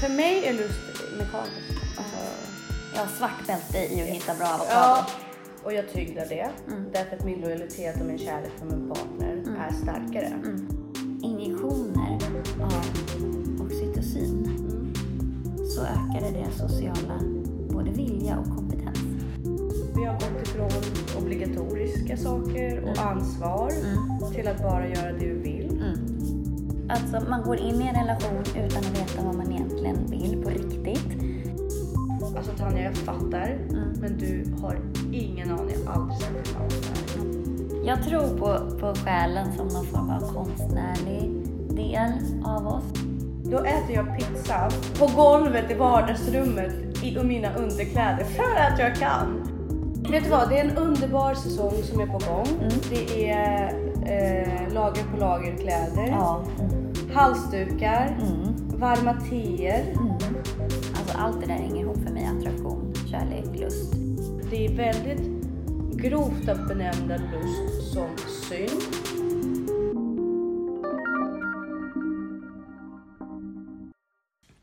För mig är lust mekaniskt. Alltså, Jag har svart bälte i att hitta bra avokado. ja, och jag tyglar det. Mm. Därför att min lojalitet och min kärlek för min partner är starkare. Mm. Injektioner av oxytocin Mm. så ökar det sociala både vilja och kompetens. Vi har gått ifrån obligatoriska saker och ansvar Mm. till att bara göra det. Mm. Alltså man går in i en relation utan att veta vad man egentligen vill på riktigt. Alltså Tanja, jag fattar. Mm. Men du har ingen aning. Jag har aldrig sett dig. Jag tror på, på själen som någon form av konstnärlig del av oss. Då äter jag pizza på golvet i vardagsrummet i mina underkläder för att jag kan. Vet du vad? Det är en underbar säsong som är på gång. Mm. Det är eh, lager på lager kläder, Ja. Halsdukar, Mm. varma teer. Mm. Alltså allt det där hänger ihop för mig. Attraktion, kärlek, lust. Det är väldigt grovt att benämna lust som synd.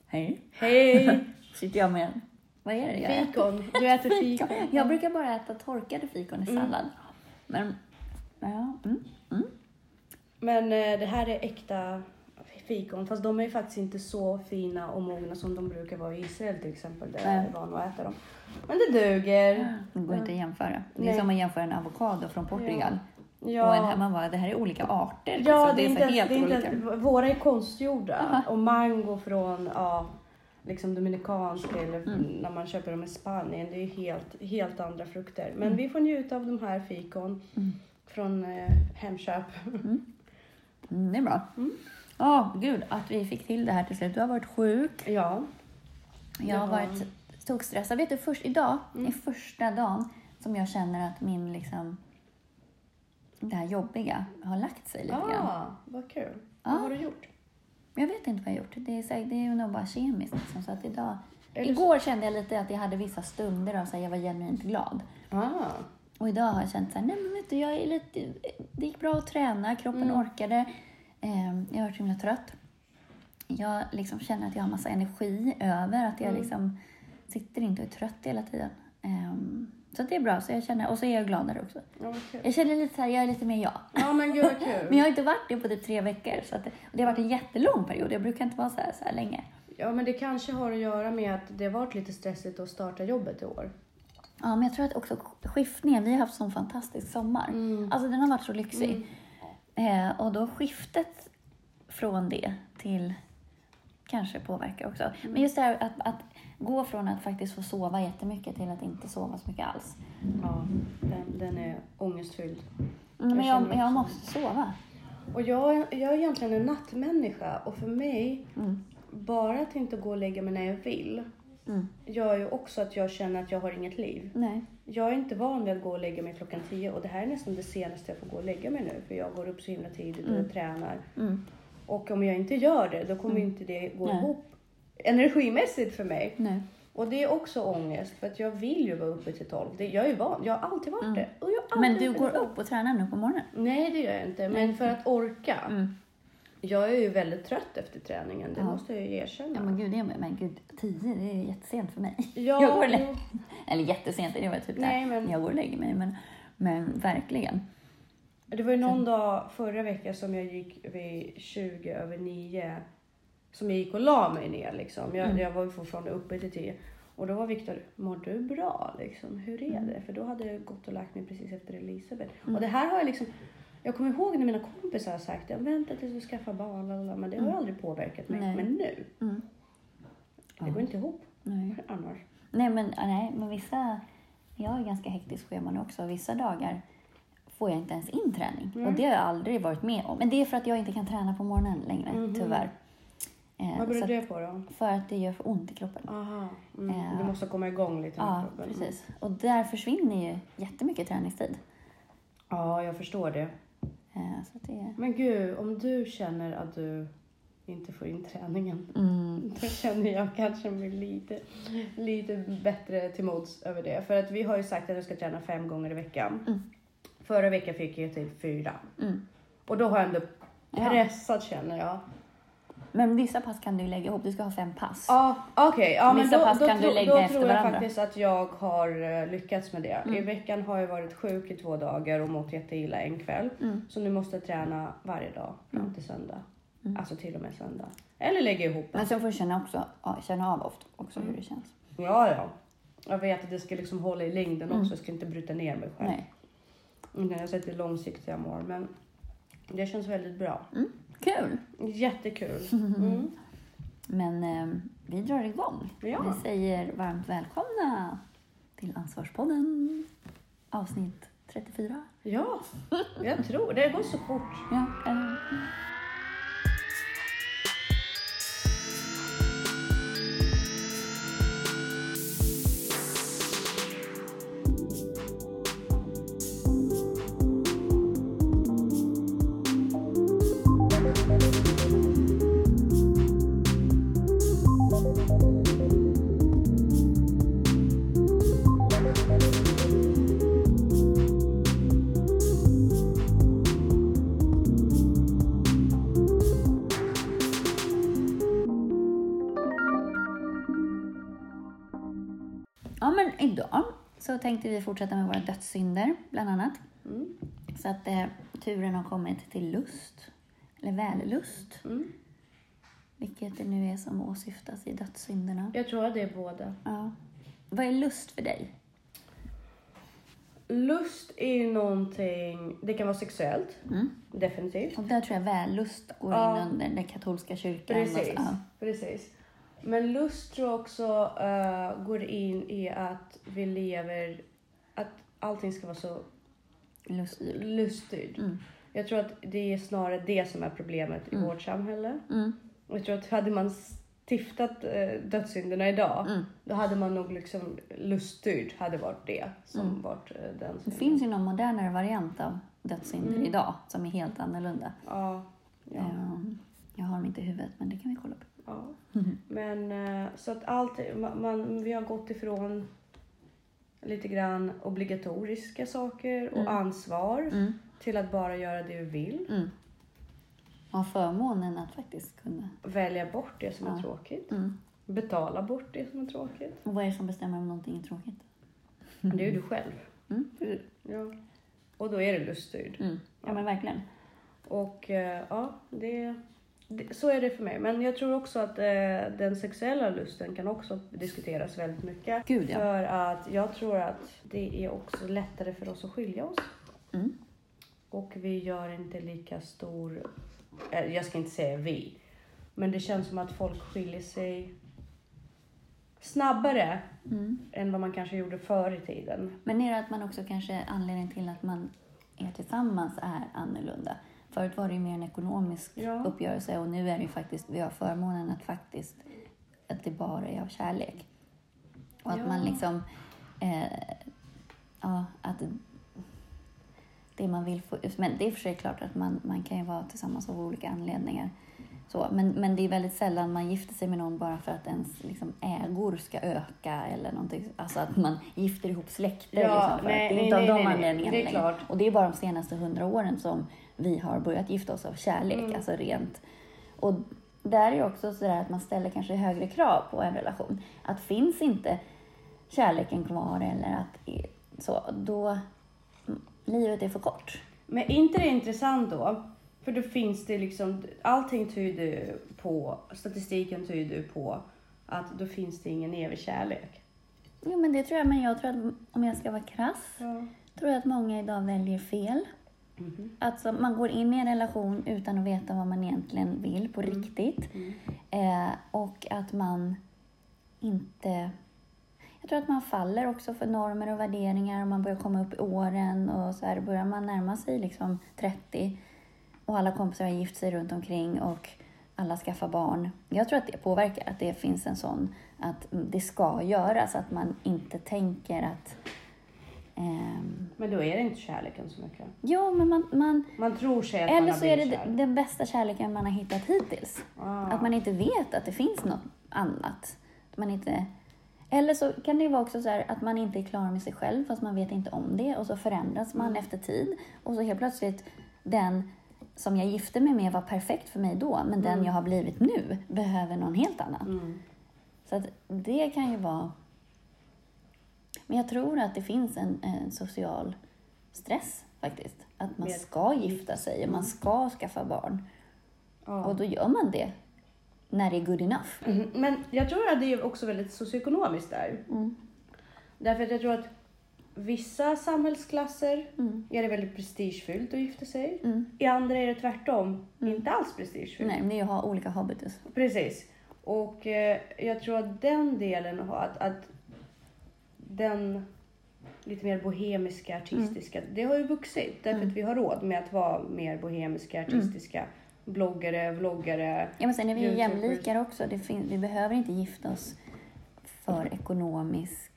Hej. Hej! Sitter jag med. Vad är det jag äter? Fikon. Du äter fikon. Jag brukar bara äta torkade fikon i Mm. sallad. Men, ja. Mm. Mm. Men eh, det här är äkta fikon, fast de är faktiskt inte så fina och mogna som de brukar vara i Israel till exempel, där jag är van att äta dem. Men det duger. Det går inte att jämföra. Det är Nej. som att jämföra en avokado från Portugal. Och en Ja, här, man bara, det här är olika arter. ja så det är inte, helt det är olika. inte, våra är konstgjorda. Aha. Och mango från ja, liksom dominikanska eller Mm. när man köper dem i Spanien, det är helt, helt andra frukter. Men Mm. vi får njuta av de här fikon Mm. från eh, Hemköp. Mm, det är bra. Ja, gud att vi fick till det här till slut. Du har varit sjuk. Ja. Jag har varit tokstressad. Vet du, först idag Mm. är första dagen som jag känner att min liksom det här jobbiga har lagt sig lite grann. Ah, vad kul. Ja. Vad har du gjort? Jag vet inte vad jag har gjort. Det är, säkert- det är nog bara kemiskt. Liksom, så att idag... Är Igår kände jag lite att jag hade vissa stunder av att jag var genuint glad. Ah. Och idag har jag känt så här, nej men vet du, jag är lite, det gick bra att träna, kroppen Mm. orkade. Eh, jag har varit himla trött. Jag liksom känner att jag har massa energi över, att jag Mm. liksom sitter inte och är trött hela tiden. Eh, så det är bra, så jag känner, och så är jag gladare också. Ja. Jag känner lite så här, jag är lite mer jag. Ja, men gud vad kul. Men jag har inte varit det på typ tre veckor, så att det, och det har varit en jättelång period. Jag brukar inte vara så här, så här länge. Ja, men det kanske har att göra med att det har varit lite stressigt att starta jobbet i år. Ja, men jag tror att också skiftningen, vi har haft sån fantastisk sommar. Mm. Alltså den har varit så lyxig. Eh, och då skiftet från det till kanske påverkar också. Men just det här att, att gå från att faktiskt få sova jättemycket till att inte sova så mycket alls. Ja, den, den är ångestfylld. Mm, men Jag jag, jag måste sova. Och jag, jag är egentligen en nattmänniska och för mig, Mm. bara att inte gå och lägga mig när jag vill, Mm. gör ju också att jag känner att jag har inget liv. Nej. Jag är inte van vid att gå och lägga mig klockan tio och det här är nästan det senaste jag får gå och lägga mig nu för jag går upp så himla tidigt och jag tränar. Mm. Och om jag inte gör det, då kommer inte det gå Nej. ihop energimässigt för mig. Nej. Och det är också ångest för att jag vill ju vara uppe till tolv. Jag är van, jag har alltid varit det. Och jag Men du går upp och tränar nu på morgonen? Nej, det gör jag inte. Men för att orka. Mm. Jag är ju väldigt trött efter träningen, det Ja. måste jag ju erkänna. Ja men gud, det är, men gud, tio, det är jättesent för mig. Ja, jag går och Eller jättesent, det var typ Nej, där men- jag går och lägger mig. Men, men verkligen. Det var ju någon dag förra veckan som jag gick vid 20 över 9. Som jag gick och la mig ner liksom. Jag, Mm. jag var ju fortfarande uppe till 10. Och då var Viktor, mår du bra liksom? Hur är det? För då hade jag gått och lagt mig precis efter Elisabeth. Mm. Och det här har jag liksom, jag kommer ihåg när mina kompisar har sagt, jag vänta tills du skaffar barn, lalala, men det har ju aldrig påverkat mig. Nej. Men nu, Mm. det går inte ihop Nej. annars. Nej, men, nej, men vissa... Jag har ganska hektiskt schema nu också. Vissa dagar får jag inte ens in träning. Mm. Och det har jag aldrig varit med om. Men det är för att jag inte kan träna på morgonen längre, Mhm. tyvärr. Eh, Vad beror det på då? För att det gör för ont i kroppen. Aha, mm. Eh, du måste komma igång lite med Ja, kroppen. precis. Och där försvinner ju jättemycket träningstid. Ja, jag förstår det. Eh, så det... Men gud, om du känner att du inte får in träningen, Mm. då känner jag kanske mig lite, lite bättre till mods över det. För att vi har ju sagt att jag ska träna fem gånger i veckan. Mm. Förra veckan fick jag till fyra. Mm. Och då har jag ändå Ja. pressat känner jag. Men vissa pass kan du lägga ihop. Du ska ha fem pass. Ja, okej. Ja, men Vissa då, pass då, kan du tro- lägga då efter tror jag varandra. faktiskt att jag har eh, lyckats med det. I Mm. veckan har jag varit sjuk i två dagar och mått jätteilla en kväll. Mm. Så nu måste jag träna varje dag fram till söndag. Alltså till och med söndag. Eller lägga ihop. Men sen får du känna, också, ja, känna av ofta också Mm. hur det känns. Ja, ja. Jag vet att det ska liksom hålla i längden också. Jag ska inte bryta ner mig själv. Mm. Nej. Jag sätter långsiktiga mål. Men det känns väldigt bra. Kul! Jättekul. Mm. Men eh, vi drar igång. Ja. Vi säger varmt välkomna till Ansvarspodden avsnitt 34. Ja, jag tror det går så fort. Ja, eller... tänkte vi fortsätta med våra dödssynder, bland annat. Mm. Så att eh, turen har kommit till lust, eller vällust, Mm. vilket det nu är som åsyftas i dödssynderna. Jag tror att det är båda. Ja. Vad är lust för dig? Lust är ju någonting, det kan vara sexuellt, Mm. definitivt. Och där tror jag vällust går Ja. in under den katolska kyrkan. Precis, Ja. precis. Men lust tror jag också eh, går in i att vi lever, att allting ska vara så Luststyrd. luststyrd. Mm. Jag tror att det är snarare det som är problemet i Mm. vårt samhälle. Mm. Jag tror att hade man stiftat eh, dödssynderna idag, Mm. då hade man nog liksom luststyrd hade varit det som Mm. varit eh, den Det synden. finns ju någon modernare variant av dödssynder Mm. idag som är helt annorlunda. Ja. ja. Ehm, Jag har dem inte i huvudet, men det kan vi kolla på. Ja. Mhm. Men eh, så att allt, man, man, vi har gått ifrån lite grann obligatoriska saker och Mm. ansvar Mm. till att bara göra det vi vill. Mm. Ha förmånen att faktiskt kunna. Välja bort det som är Ja. tråkigt. Mm. Betala bort det som är tråkigt. Och vad är det som bestämmer om någonting är tråkigt? Det är ju du själv. Mm. Ja. Och då är det luststyrd. Mm. Ja, men verkligen. Och eh, ja, det, det, så är det för mig. Men jag tror också att eh, den sexuella lusten kan också diskuteras väldigt mycket. Gud, ja. För att jag tror att det är också lättare för oss att skilja oss. Mm. Och vi gör inte lika stor, eh, jag ska inte säga vi, men det känns som att folk skiljer sig snabbare Mm. än vad man kanske gjorde förr i tiden. Men är det att man också kanske anledningen till att man är tillsammans är annorlunda? Förut var det ju mer en ekonomisk Ja. uppgörelse och nu är det ju faktiskt, vi har förmånen att faktiskt, att det bara är av kärlek. Och att Ja. man liksom, eh, ja, att det man vill få ut, men det är för sig klart att man, man kan ju vara tillsammans av olika anledningar. Så, men, men det är väldigt sällan man gifter sig med någon bara för att ens liksom, ägor ska öka eller någonting. Alltså att man gifter ihop släkter. Ja, liksom, för nej, att det är nej, inte nej, av de anledningarna längre. Och det är bara de senaste hundra åren som vi har börjat gifta oss av kärlek, Mm. alltså rent. Och där är det också sådär att man ställer kanske högre krav på en relation. Att finns inte kärleken kvar eller att så, då livet är för kort. Men är inte det intressant då? För då finns det liksom, allting tyder på, statistiken tyder på att då finns det ingen evig kärlek. Jo men det tror jag, men jag tror att om jag ska vara krass, Ja. tror jag att många idag väljer fel. Alltså man går in i en relation utan att veta vad man egentligen vill på riktigt. Eh, och att man inte... Jag tror att man faller också för normer och värderingar och man börjar komma upp i åren och så här börjar man närma sig liksom 30 och alla kompisar har gift sig runt omkring och alla skaffar barn. Jag tror att det påverkar, att det finns en sån att det ska göras, att man inte tänker att ehm, Men då är det inte kärleken så mycket. Jo, men man, man, Man tror sig att man eller har så är det blivit kär. den bästa kärleken man har hittat hittills. Ah. Att man inte vet att det finns något annat. Man inte... Eller så kan det ju vara också så här att man inte är klar med sig själv fast man vet inte om det och så förändras man Mm. efter tid och så helt plötsligt den som jag gifte mig med var perfekt för mig då, men den jag har blivit nu behöver någon helt annan. Mm. Så att det kan ju vara... Men jag tror att det finns en, en social stress faktiskt. Att man ska gifta sig och man ska skaffa barn. Ja. Och då gör man det när det är good enough. Mhm. Men jag tror att det är också väldigt socioekonomiskt där. Mm. Därför att jag tror att vissa samhällsklasser Mm. är det väldigt prestigefyllt att gifta sig. Mm. I andra är det tvärtom, inte alls prestigefyllt. Nej, men det är ju ha olika habitus. Precis. Och eh, jag tror att den delen, att, att den lite mer bohemiska, artistiska, det har ju vuxit. Därför att vi har råd med att vara mer bohemiska, artistiska. Bloggare, vloggare. Ja, men sen är vi ju Youtubers. jämlikar också. Det fin- vi behöver inte gifta oss för ekonomisk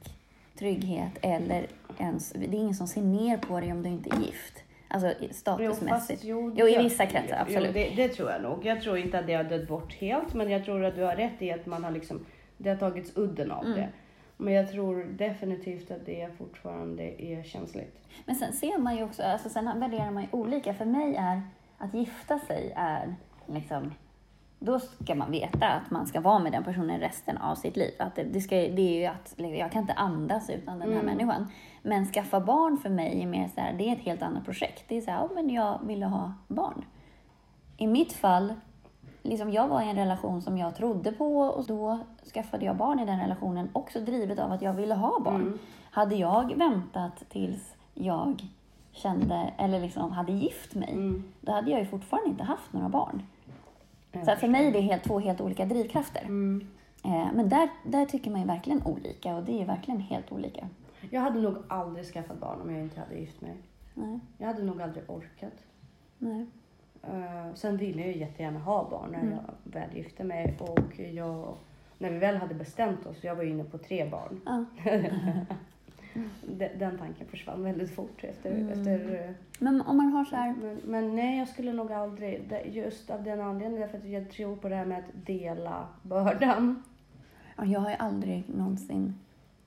trygghet eller ens... Det är ingen som ser ner på dig om du inte är gift. Alltså i- statusmässigt. jo, Jo, i det- vissa kretsar, absolut. Jo, det, det tror jag nog. Jag tror inte att det har dött bort helt, men jag tror att du har rätt i att man har liksom, det har tagits udden av Mm. det. Men jag tror definitivt att det fortfarande är känsligt. Men sen ser man ju också, alltså sen värderar man ju olika. För mig är att gifta sig är liksom, då ska man veta att man ska vara med den personen resten av sitt liv. Att det, det, ska, det är ju att, liksom, jag kan inte andas utan den här Mm. människan. Men skaffa barn för mig är mer så här, det är ett helt annat projekt. Det är så här, ja men jag ville ha barn. I mitt fall, liksom jag var i en relation som jag trodde på och då skaffade jag barn i den relationen också drivet av att jag ville ha barn. Mm. Hade jag väntat tills jag kände, eller liksom hade gift mig, Mm. då hade jag ju fortfarande inte haft några barn. Så för mig är det helt, två helt olika drivkrafter. Mm. Eh, men där, där tycker man ju verkligen olika och det är verkligen helt olika. Jag hade nog aldrig skaffat barn om jag inte hade gift mig. Nej, Jag hade nog aldrig orkat. nej. Uh, sen ville jag ju jättegärna ha barn när Mm. jag väl gifte mig. Och jag, när vi väl hade bestämt oss, jag var inne på tre barn. Den, den tanken försvann väldigt fort efter... Mm. efter Men om man har så här, men, men nej, jag skulle nog aldrig, just av den anledningen, därför att jag tror på det här med att dela bördan. ja, jag har ju aldrig någonsin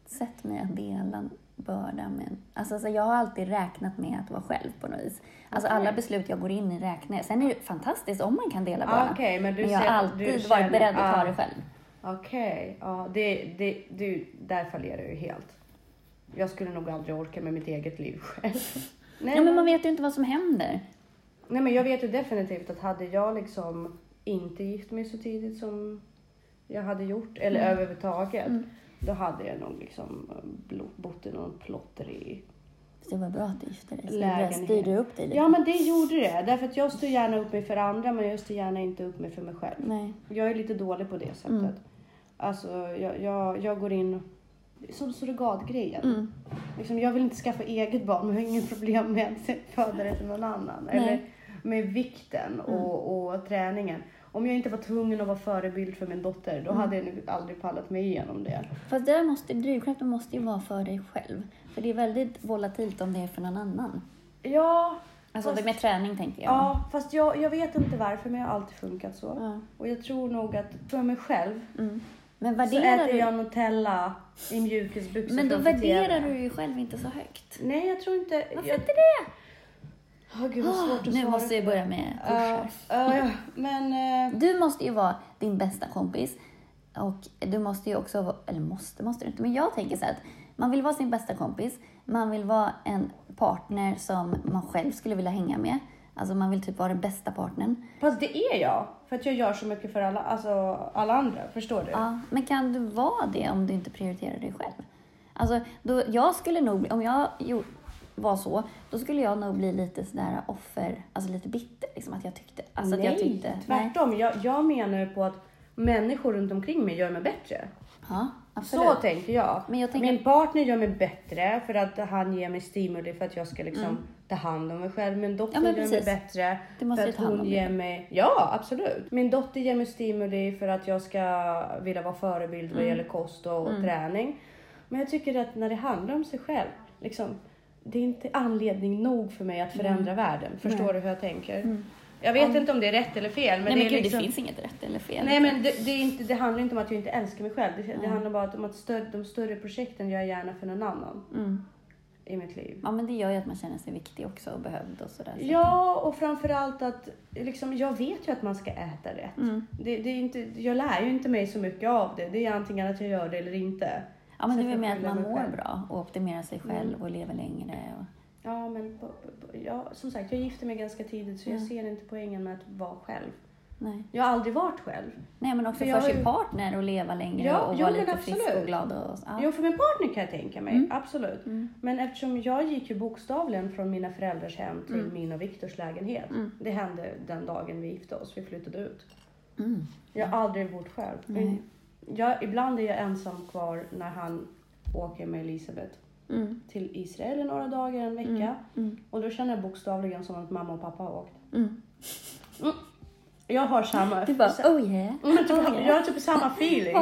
sett mig att dela bördan med Alltså, alltså jag har alltid räknat med att vara själv på något vis. Alltså Okej. alla beslut jag går in i räknar. Sen är det fantastiskt om man kan dela Ah, bördan. Okej, men du men jag har alltid du varit känner- beredd att ta ah. det själv. Okej, det, det, du, där fallerar ju helt. Jag skulle nog aldrig orka med mitt eget liv själv. Nej, Ja, men man vet ju inte vad som händer. Nej men jag vet ju definitivt att hade jag liksom inte gift mig så tidigt som jag hade gjort, eller Mm. överhuvudtaget, Mm. då hade jag nog liksom bott i någon plottrig det var bra att du gifte dig. Lägenhet. styrde upp dig lite. Ja men det gjorde det, därför att jag står gärna upp mig för andra men jag står gärna inte upp mig för mig själv. Nej. Jag är lite dålig på det sättet. Mm. Alltså jag, jag, jag går in, som surrogatgrejen. Mm. Liksom, jag vill inte skaffa eget barn men jag har inget problem med att föda det till någon annan. Nej. Eller med vikten och, och träningen. Om jag inte var tvungen att vara förebild för min dotter, då hade jag aldrig pallat mig igenom det. Fast där måste, drivkraften måste ju vara för dig själv. För det är väldigt volatilt om det är för någon annan. Ja, Alltså Fast- med träning tänker jag. ja fast jag, jag vet inte varför men jag har alltid funkat så. Ja. Och jag tror nog att för mig själv Mm. Men så värderar äter du... jag Nutella i mjukisbyxor Men då värderar du ju själv inte så högt. Nej, jag tror inte... Varför jag... inte det? Åh, gud vad svårt att nu svara måste vi börja med kurser. ja, ja, men... eh, Du måste ju vara din bästa kompis. Och du måste ju också vara, eller måste, måste du inte, men jag tänker så att man vill vara sin bästa kompis. Man vill vara en partner som man själv skulle vilja hänga med. Alltså man vill typ vara den bästa partnern. Fast det är jag. För att jag gör så mycket för alla, alltså, alla andra. Förstår du? Ja, men kan du vara det om du inte prioriterar dig själv? Alltså, då, jag skulle nog, om jag jo, var så, då skulle jag nog bli lite sådär offer, alltså lite bitter. Liksom, att jag tyckte, alltså nej, jag tyckte, nej. tvärtom. Jag, jag menar på att människor runt omkring mig gör mig bättre. Ja, absolut. Så tänker jag. Men jag tänker- Min partner gör mig bättre för att han ger mig stimuli för att jag ska liksom ta hand om mig själv. Min dotter Mm. Ja, gör mig bättre för att hon ger mig... Ja, absolut. Min dotter ger mig stimuli för att jag ska vilja vara förebild vad Mm. gäller kost och träning. Men jag tycker att när det handlar om sig själv, liksom, det är inte anledning nog för mig att förändra världen. Förstår Nej. du hur jag tänker? Jag vet inte om det är rätt eller fel. Men nej det men gud, liksom... det finns inget rätt eller fel. Nej men det, det, är inte, det handlar inte om att jag inte älskar mig själv. Det, det handlar bara om att större, de större projekten gör jag gärna för någon annan. Mm. i mitt liv. Ja, men det gör ju att man känner sig viktig också och behövd och sådär. Så Ja, och framförallt att liksom, jag vet ju att man ska äta rätt. Mm. Det, det är inte, jag lär ju inte mig så mycket av det. Det är antingen att jag gör det eller inte. Ja, men Så det är väl mer att man mår bra och optimerar sig själv Mm. och lever längre. Och... Ja, men ja, som sagt, jag gifte mig ganska tidigt så jag ser inte poängen med att vara själv. Nej. Jag har aldrig varit själv. Nej, men också För för, sin ju- partner och leva längre Ja, och vara lite frisk absolut. och glad. Och, ja. Jo, för min partner kan jag tänka mig. Mm. Absolut. Mm. Men eftersom jag gick ju bokstavligen från mina föräldrars hem till Mm. min och Viktors lägenhet. Mm. Det hände den dagen vi gifte oss. Vi flyttade ut. Mm. Jag har aldrig bott själv. Jag, ibland är jag ensam kvar när han åker med Elisabeth Mm. till Israel i några dagar, en vecka. Mm. Mm. Och då känner jag bokstavligen som att mamma och pappa har åkt. Mm. Jag har samma... Du bara, oh yeah. Men oh jag har typ samma feeling.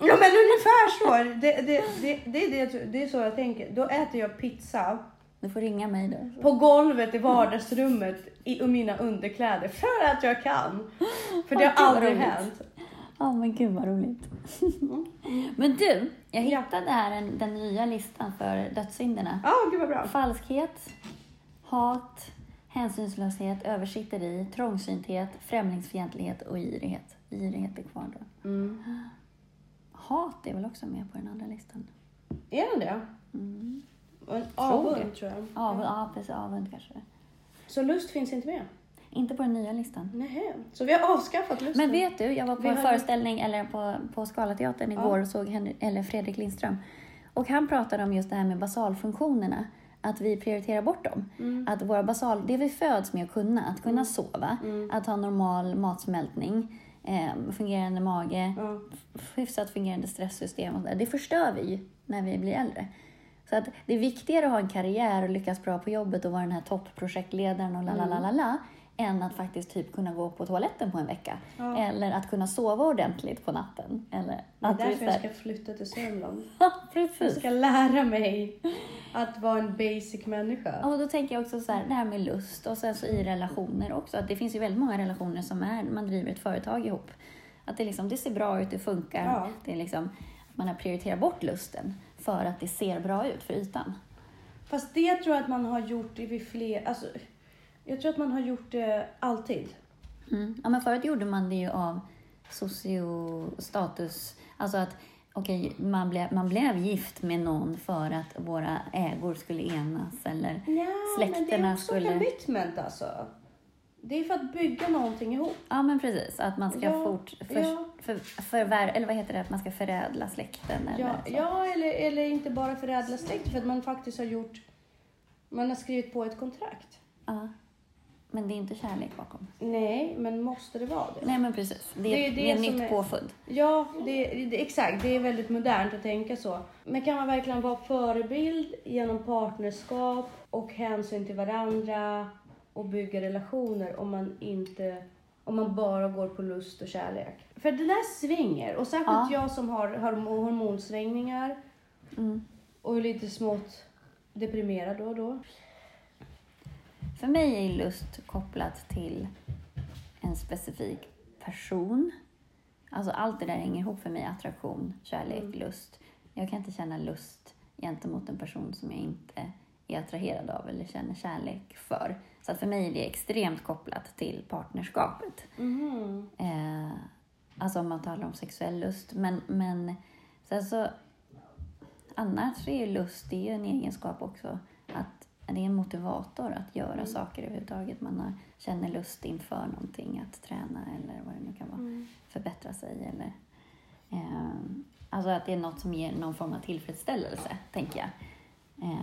Ja, men ungefär så. Det, det, det, det, det, det är så jag tänker. Då äter jag pizza Du får ringa mig då. på golvet i vardagsrummet i mina underkläder för att jag kan. För det har aldrig hänt. Ja, men gud vad roligt. Men du, jag hittade här en, den nya listan för dödssynderna. Ja, gud vad bra. Falskhet, hat, hänsynslöshet, översitteri, trångsynthet, främlingsfientlighet och girighet. Girighet är kvar då. Mm. Hat är väl också med på den andra listan? Är den det? Mm. Och en avund tror jag. Av, ja, precis. Avund kanske. Så lust finns inte med? Inte på den nya listan. Nej. Så vi har avskaffat lusten? Men vet du, jag var på Vi en har- föreställning eller på, på Scalateatern igår och såg Henry, eller Fredrik Lindström. Och han pratade om just det här med basalfunktionerna. Att vi prioriterar bort dem. Mm. Att våra basal, det vi föds med att kunna, att kunna sova, Mm. att ha normal matsmältning, eh, fungerande mage, Ja. hyfsat fungerande stresssystem och så där. Det förstör vi när vi blir äldre. Så att det är viktigare att ha en karriär och lyckas bra på jobbet och vara den här topprojektledaren och la la la la la än att faktiskt typ kunna gå på toaletten på en vecka. Ja. Eller att kunna sova ordentligt på natten. Eller Det är att därför jag ska flytta till Sörmland. Ja, Jag ska lära mig att vara en basic människa. Och då tänker jag också så här, det här med lust och sen så i relationer också. Att det finns ju väldigt många relationer som är, man driver ett företag ihop. Att det, liksom, det ser bra ut, det funkar. Ja. Det är liksom, man har prioriterat bort lusten för att det ser bra ut för ytan. Fast det tror jag att man har gjort i vid fler... Alltså, jag tror att man har gjort det alltid. Mm. Ja, men förut gjorde man det ju av sociostatus. Alltså att okej, man, blev, man blev gift med någon för att våra ägor skulle enas eller Ja, men det Släkterna är också skulle- commitment alltså. Det är för att bygga någonting ihop. Ja, men precis. Att man ska Ja, fort, för, ja. för, förvär, eller vad heter det, att man ska förädla släkten eller Ja, så. ja eller, eller inte bara förädla släkt för att man faktiskt har gjort... Man har skrivit på ett kontrakt. Ja. Men det är inte kärlek bakom. Nej, men måste det vara det? Nej, men precis. Det, Det är det det är nytt är- påfund. Ja, det, det, exakt. Det är väldigt modernt att tänka så. Men kan man verkligen vara förebild genom partnerskap och hänsyn till varandra och bygga relationer om man inte om man bara går på lust och kärlek? För det där svänger. Och särskilt Ja. jag som har horm- hormonsvängningar Mm. och är lite smått deprimerad då och då. För mig är lust kopplat till en specifik person. Alltså allt det där hänger ihop för mig. Attraktion, kärlek, Mm. lust. Jag kan inte känna lust gentemot en person som jag inte är attraherad av eller känner kärlek för. Så att för mig är det extremt kopplat till partnerskapet. Mhm. Eh, alltså om man talar om sexuell lust. Men, men sen så, annars är ju lust det är ju en egenskap också. Det är en motivator att göra Mm. saker överhuvudtaget. Man har, känner lust inför någonting, att träna eller vad det nu kan vara. Mm. Förbättra sig eller... Eh, alltså att det är något som ger någon form av tillfredsställelse, tänker jag. Eh,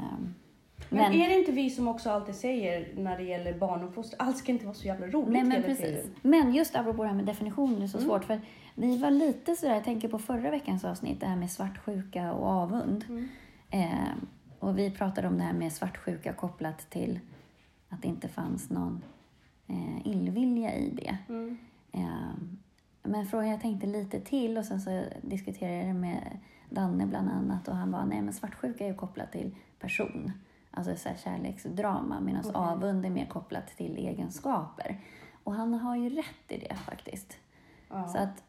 Men, är det inte vi som också alltid säger när det gäller barnuppfostran, allt ska inte vara så jävla roligt Nej, men precis. tiden. Men just apropå det här med definitioner, det är så Mm. svårt. För vi var lite sådär, jag tänker på förra veckans avsnitt, det här med svartsjuka och avund. Mm. Eh, och vi pratade om det här med svartsjuka kopplat till att det inte fanns någon eh, illvilja i det. Mm. Eh, men frågan jag tänkte lite till och sen så diskuterade jag det med Danne bland annat och han var nej men svartsjuka är ju kopplat till person. Alltså så här kärleksdrama medan Okej. avund är mer kopplat till egenskaper. Och han har ju rätt i det faktiskt. Ja. Så att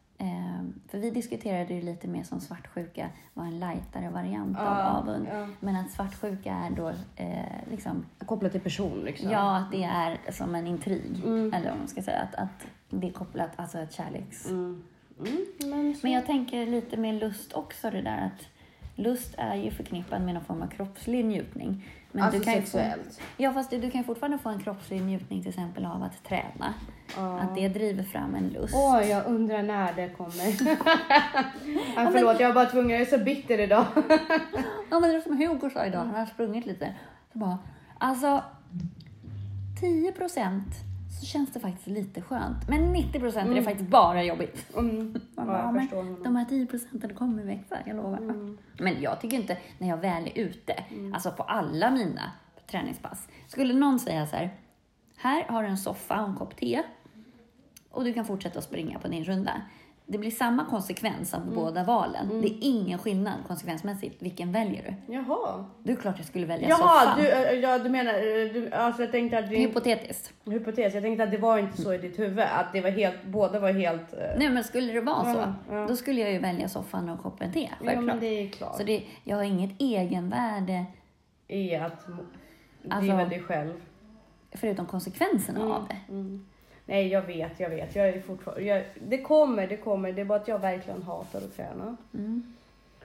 för vi diskuterade ju lite mer som svartsjuka var en lightare variant Ja, av avund. ja. Men att svartsjuka är då eh, liksom, Kopplat till person liksom. ja, att det är som en intrig. Mm. Eller vad man ska säga, att, att det är kopplat, alltså ett kärleks... Mm. Mm, men så... Men jag tänker lite med lust också det där att lust är ju förknippad med någon form av kroppslig njutning. Men alltså du kan sexuellt. Få, ja, fast du, du kan fortfarande få en kroppslig njutning till exempel av att träna. Ja. Att det driver fram en lust. Åh, jag undrar när det kommer. ja, förlåt, jag är bara tvungen. Jag är så bitter idag. Ja, men det är som Hugo sa idag, han har sprungit lite. Så bara, alltså 10 procent så känns det faktiskt lite skönt. Men 90 procent är det faktiskt bara jobbigt. Mm. Man Ja, bara, jag men de här 10 procenten kommer växa, jag lovar. Mm. Men jag tycker inte, när jag väl är ute, alltså på alla mina träningspass, skulle någon säga så här, här har du en soffa och en kopp te och du kan fortsätta att springa på din runda. Det blir samma konsekvens av båda valen. Det är ingen skillnad konsekvensmässigt. Vilken väljer du? Jaha. Det är klart jag skulle välja Jaha, soffan. du, äh, ja, du menar... äh, Du, alltså jag tänkte att... Det, Hypotetiskt. hypotes. Jag tänkte att det var inte så i ditt huvud. Att det var helt... Båda var helt... äh, Nej, men skulle det vara Ja, så, ja. då skulle jag ju välja soffan och koppen te. Ja, Självklart. men det är klart. Så det, jag har inget egenvärde I att Alltså- driva dig själv. förutom konsekvenserna av det. Mm. Nej, jag vet, jag vet. Jag är fortfarande... Jag, det kommer, det kommer. Det är bara att jag verkligen hatar att träna. Mm.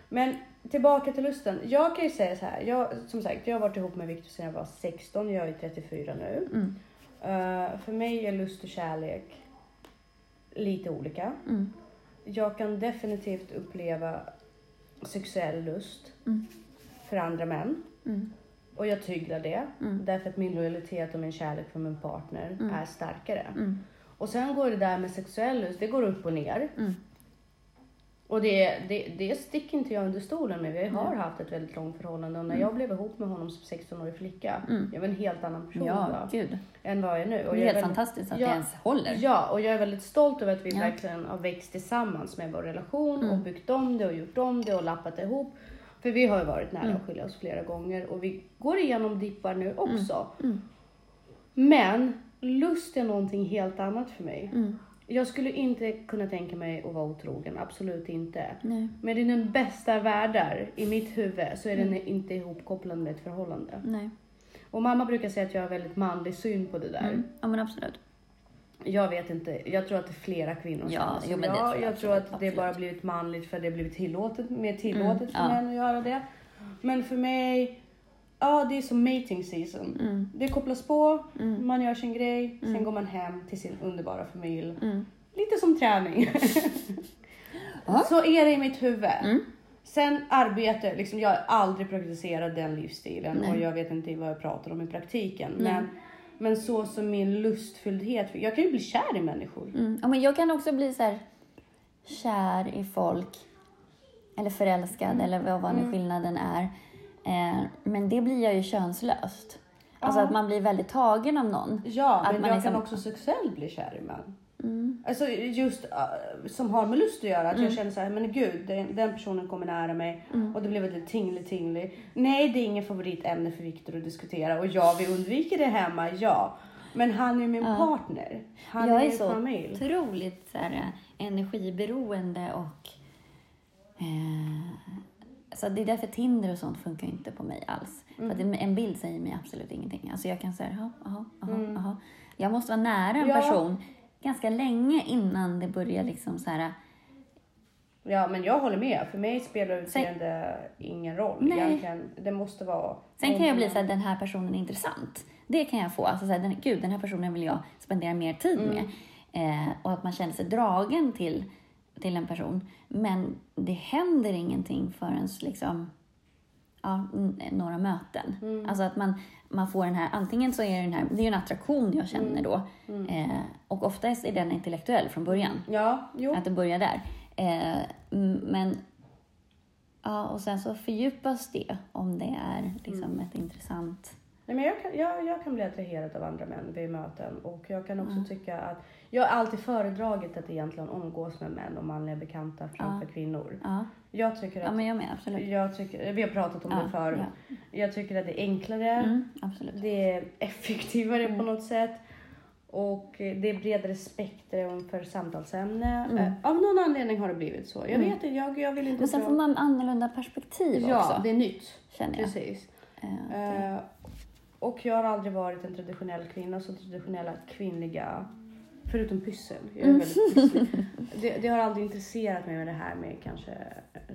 Men tillbaka till lusten. Jag kan ju säga så här. Jag, som sagt, jag har varit ihop med Victor sedan jag var 16. Jag är 34 nu. Mm. Eh, för mig är lust och kärlek lite olika. Mm. Jag kan definitivt uppleva sexuell lust Mm. för andra män. Mm. Och jag tyglar det. Mm. Därför att min lojalitet och min kärlek för min partner Mm. är starkare. Mm. Och sen går det där med sexuell det går upp och ner. Mm. Och det, det, det sticker inte jag under stolen med. Vi har haft ett väldigt långt förhållande och när jag blev ihop med honom som 16-årig flicka, Mm. jag var en helt annan person Ja, då, gud. än vad jag är nu. Det Och är jag helt väldigt- fantastiskt att Ja. det ens håller. Ja, och jag är väldigt stolt över att vi Ja. verkligen har växt tillsammans med vår relation Mm. och byggt om det och gjort om det och lappat ihop. För vi har ju varit nära Mm. att skilja oss flera gånger och vi går igenom dippar nu också. Mm. Men lust är någonting helt annat för mig. Mm. Jag skulle inte kunna tänka mig att vara otrogen, absolut inte. Nej. Men i den bästa världar, i mitt huvud, så är den inte ihopkopplad med ett förhållande. Nej. Och mamma brukar säga att jag har väldigt manlig syn på det där. Mm. Ja, men absolut. Jag vet inte, jag tror att det är flera kvinnor Ja, som jo, jag. tror jag jag tror att absolut, det bara blivit manligt för det har blivit tillåtet, mer tillåtet Mm, för ja. män att göra det. Men för mig, ja det är som mating season. Mm. Det kopplas på, Mm. man gör sin grej, sen Mm. går man hem till sin underbara familj. Mm. Lite som träning. Så är det i mitt huvud. Mm. Sen arbete, liksom, jag har aldrig praktiserat den livsstilen Nej. och jag vet inte vad jag pratar om i praktiken. Men, men så som min lustfylldhet, jag kan ju bli kär i människor. Mm. Ja, men jag kan också bli så här kär i folk. Eller förälskad Mm. eller vad, vad nu skillnaden är. Eh, men det blir jag ju könslöst. Alltså Ja. att man blir väldigt tagen av någon. Ja, Att men man jag liksom- kan också sexuellt bli kär i män. Mm. Alltså just uh, som har med lust att göra. Att Mm. jag känner så här, men gud, den, den personen kommer nära mig Mm. och det blev lite tingly tingly. Nej, det är ingen favoritämne för Viktor att diskutera och ja, vi undviker det hemma, ja. Men han är min Ja. partner. Han jag är är så familj. otroligt så här, eh, energiberoende och... Eh, så det är därför Tinder och sånt funkar inte på mig alls. För att en bild säger mig absolut ingenting. Alltså jag kan säga, jaha, jaha, jaha, Mm. jaha. Jag måste vara nära en Ja. person ganska länge innan det börjar liksom så här... Ja, men jag håller med. För mig spelar utseende ingen roll Nej. egentligen. Det måste vara... Sen kan jag bli så här, den här personen är intressant. Det kan jag få. Alltså så här, den, gud, den här personen vill jag spendera mer tid med. Eh, och att man känner sig dragen till, till en person. Men det händer ingenting förrän liksom, ja, några möten. Alltså att man, man får den här, antingen så är det den här, det är en attraktion jag känner då. Eh, och oftast är den intellektuell från början. Ja, jo. Att det börjar där. Eh, men ja, och sen så fördjupas det om det är liksom ett intressant... Nej, men jag, kan, jag, jag kan bli attraherad av andra män vid möten och jag kan också tycka att jag har alltid föredragit att egentligen umgås med män och manliga bekanta framför kvinnor. Ja, Jag tycker ja att, men jag med, absolut. jag tycker, vi har pratat om Ja, det förut. Jag tycker att det är enklare, Mm, absolut. det är effektivare på något sätt Och det är bredare spektrum för samtalsämne. Mm. Eh, Av någon anledning har det blivit så. Jag Mm. vet inte, jag, jag vill inte Men sen dra- får man annorlunda perspektiv Ja, också, det är nytt. känner jag. Precis. Eh, det- Eh, och jag har aldrig varit en traditionell kvinna, så traditionella kvinnliga, förutom pyssel. Jag är Mm. väldigt pysslig. det, det har aldrig intresserat mig med det här med kanske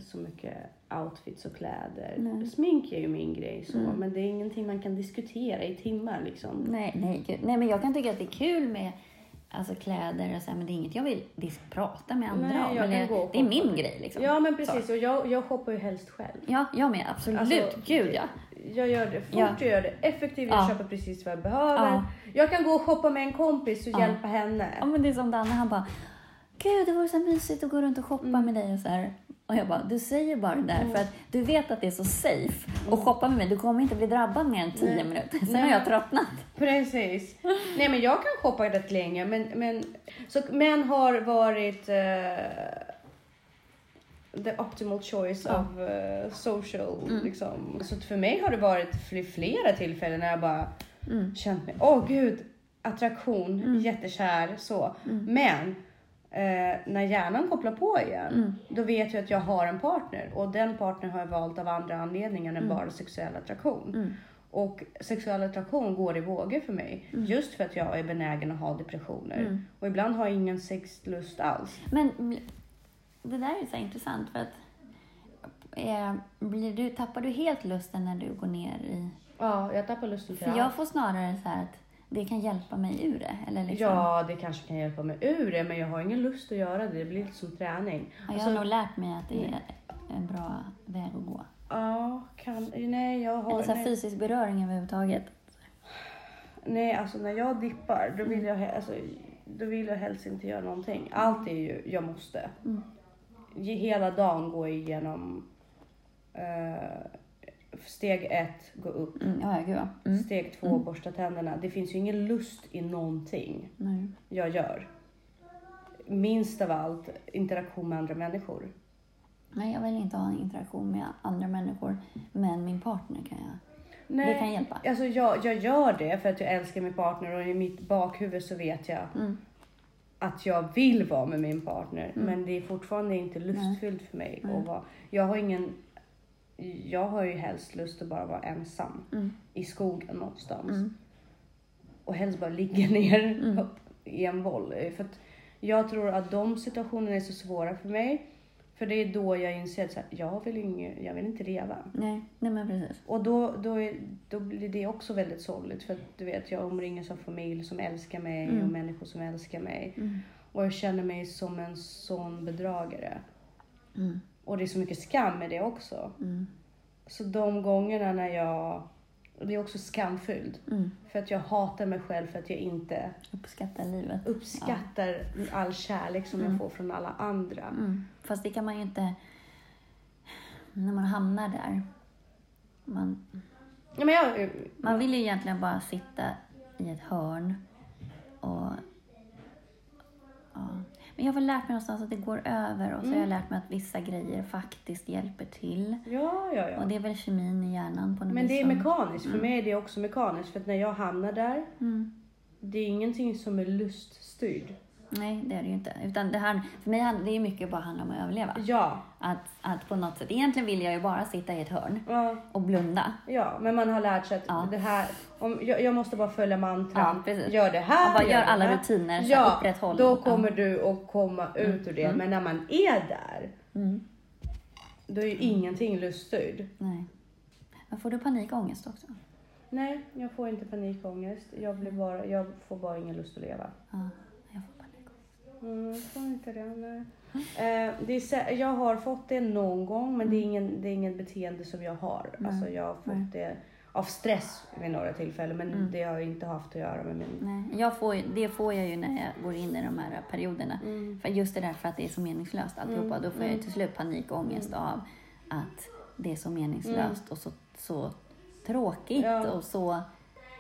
så mycket outfits och kläder. Nej. Smink är ju min grej så, Mm. men det är ingenting man kan diskutera i timmar liksom. Nej, nej, gud. nej, men jag kan tycka att det är kul med alltså, kläder och så här, men det är inget jag vill prata med andra Nej, om. gå och det är min grej liksom. Ja men precis, och jag, jag shoppar ju helst själv. Ja, jag med. Absolut. Alltså, Gud ja. Jag gör det fort, Ja. jag gör det effektivt, jag Ja. köper precis vad jag behöver. Ja. Jag kan gå och shoppa med en kompis och hjälpa henne. ja. men det är som Danne, han bara Gud, det vore så mysigt att gå runt och shoppa Mm. med dig och så här. Och jag bara, du säger bara det där för att du vet att det är så safe att shoppa med mig. Du kommer inte bli drabbad mer än 10 Mm. Nej. minuter. Sen Nej. har jag tröttnat. Precis. Nej men jag kan shoppa rätt länge men, men så män har varit eh, the optimal choice Ja. of eh, social Mm. liksom. Så för mig har det varit fl- flera tillfällen när jag bara Mm. känt mig, åh gud, attraktion, Mm. jättekär så. Mm. Men eh, när hjärnan kopplar på igen, Mm. då vet jag att jag har en partner och den partnern har jag valt av andra anledningar än Mm. bara sexuell attraktion. Mm. Och sexuell attraktion går i vågor för mig. Mm. Just för att jag är benägen att ha depressioner. Mm. Och ibland har jag ingen sexlust alls. Men det där är så intressant för att eh, blir du, tappar du helt lusten när du går ner i... Ja, jag tappar lusten till För jag allt. får snarare så här att det kan hjälpa mig ur det. Eller liksom, Ja, det kanske kan hjälpa mig ur det, men jag har ingen lust att göra det. Det blir lite som träning. Ja, jag Alltså, har nog lärt mig att det är en bra väg att gå. Ja, kan... Nej, jag har... Eller så här fysisk beröring överhuvudtaget. Nej, alltså när jag dippar, då vill jag, he- alltså, då vill jag helst inte göra någonting. Allt är ju, jag måste. Mm. Hela dagen gå igenom eh, steg ett, gå upp. Mm, ja, gud ja. Mm. Steg två, Mm. borsta tänderna. Det finns ju ingen lust i någonting Nej. jag gör. Minst av allt interaktion med andra människor. Nej, jag vill inte ha en interaktion med andra människor. Men min partner kan jag. Nej, Det kan hjälpa. Alltså jag, jag gör det för att jag älskar min partner och i mitt bakhuvud så vet jag Mm. Att jag vill vara med min partner. Mm. Men det är fortfarande inte lustfyllt för mig Nej. att vara. Jag har ingen... Jag har ju helst lust att bara vara ensam Mm. i skogen någonstans. Mm. Och helst bara ligga ner Mm. upp i en boll. För att jag tror att de situationerna är så svåra för mig. För det är då jag inser att jag, vill inge, jag vill inte leva. Nej, nej men precis. Och då, då, är, då blir det också väldigt sorgligt. För att du vet, jag omringas av familj som älskar mig Mm. och människor som älskar mig. Mm. Och jag känner mig som en sån bedragare. Mm. Och det är så mycket skam med det också. Mm. Så de gångerna när jag... Och det är också skamfyllt. Mm. För att jag hatar mig själv för att jag inte Uppskatta livet. uppskattar all kärlek som Mm. jag får från alla andra. Mm. Fast det kan man ju inte... När man hamnar där. Man, Ja, men jag, man vill ju egentligen bara sitta i ett hörn och... Ja. Men jag har väl lärt mig någonstans att det går över och så har jag Mm. lärt mig att vissa grejer faktiskt hjälper till. ja, ja, ja. Och det är väl kemin i hjärnan på något Men det är som- mekaniskt. För Mm. mig är det också mekaniskt. För att när jag hamnar där, Mm. det är ingenting som är luststyrd. Nej, det är det ju inte. Utan det här, för mig det är mycket bara handlar om att överleva. Ja, Att, att på något sätt, egentligen vill jag ju bara sitta i ett hörn ja, och blunda. ja. Men man har lärt sig att Ja. det här, om, jag, jag måste bara följa mantran. Ja, gör det här, bara gör alla här. rutiner, Ja, upprätthåll. då kommer du att komma ut ur det. Mm. Men när man är där, Mm. då är ju ingenting luststyrd. Nej. Men får du panikångest också? Nej, jag får inte panikångest. Jag, blir bara, jag får bara ingen lust att leva. Ja, jag får. Mm, jag får inte det. Nej. Eh, det är, jag har fått det någon gång, men det är, ingen, det är inget beteende som jag har. Nej. Alltså, jag har fått Nej. det av stress vid några tillfällen, men Mm. det har inte haft att göra med min... Nej, jag får, det får jag ju när jag går in i de här perioderna. Mm. För just det där för att det är så meningslöst alltihopa. Mm, Då får jag mm. till slut panikångest av att det är så meningslöst och så, så tråkigt Ja. och så...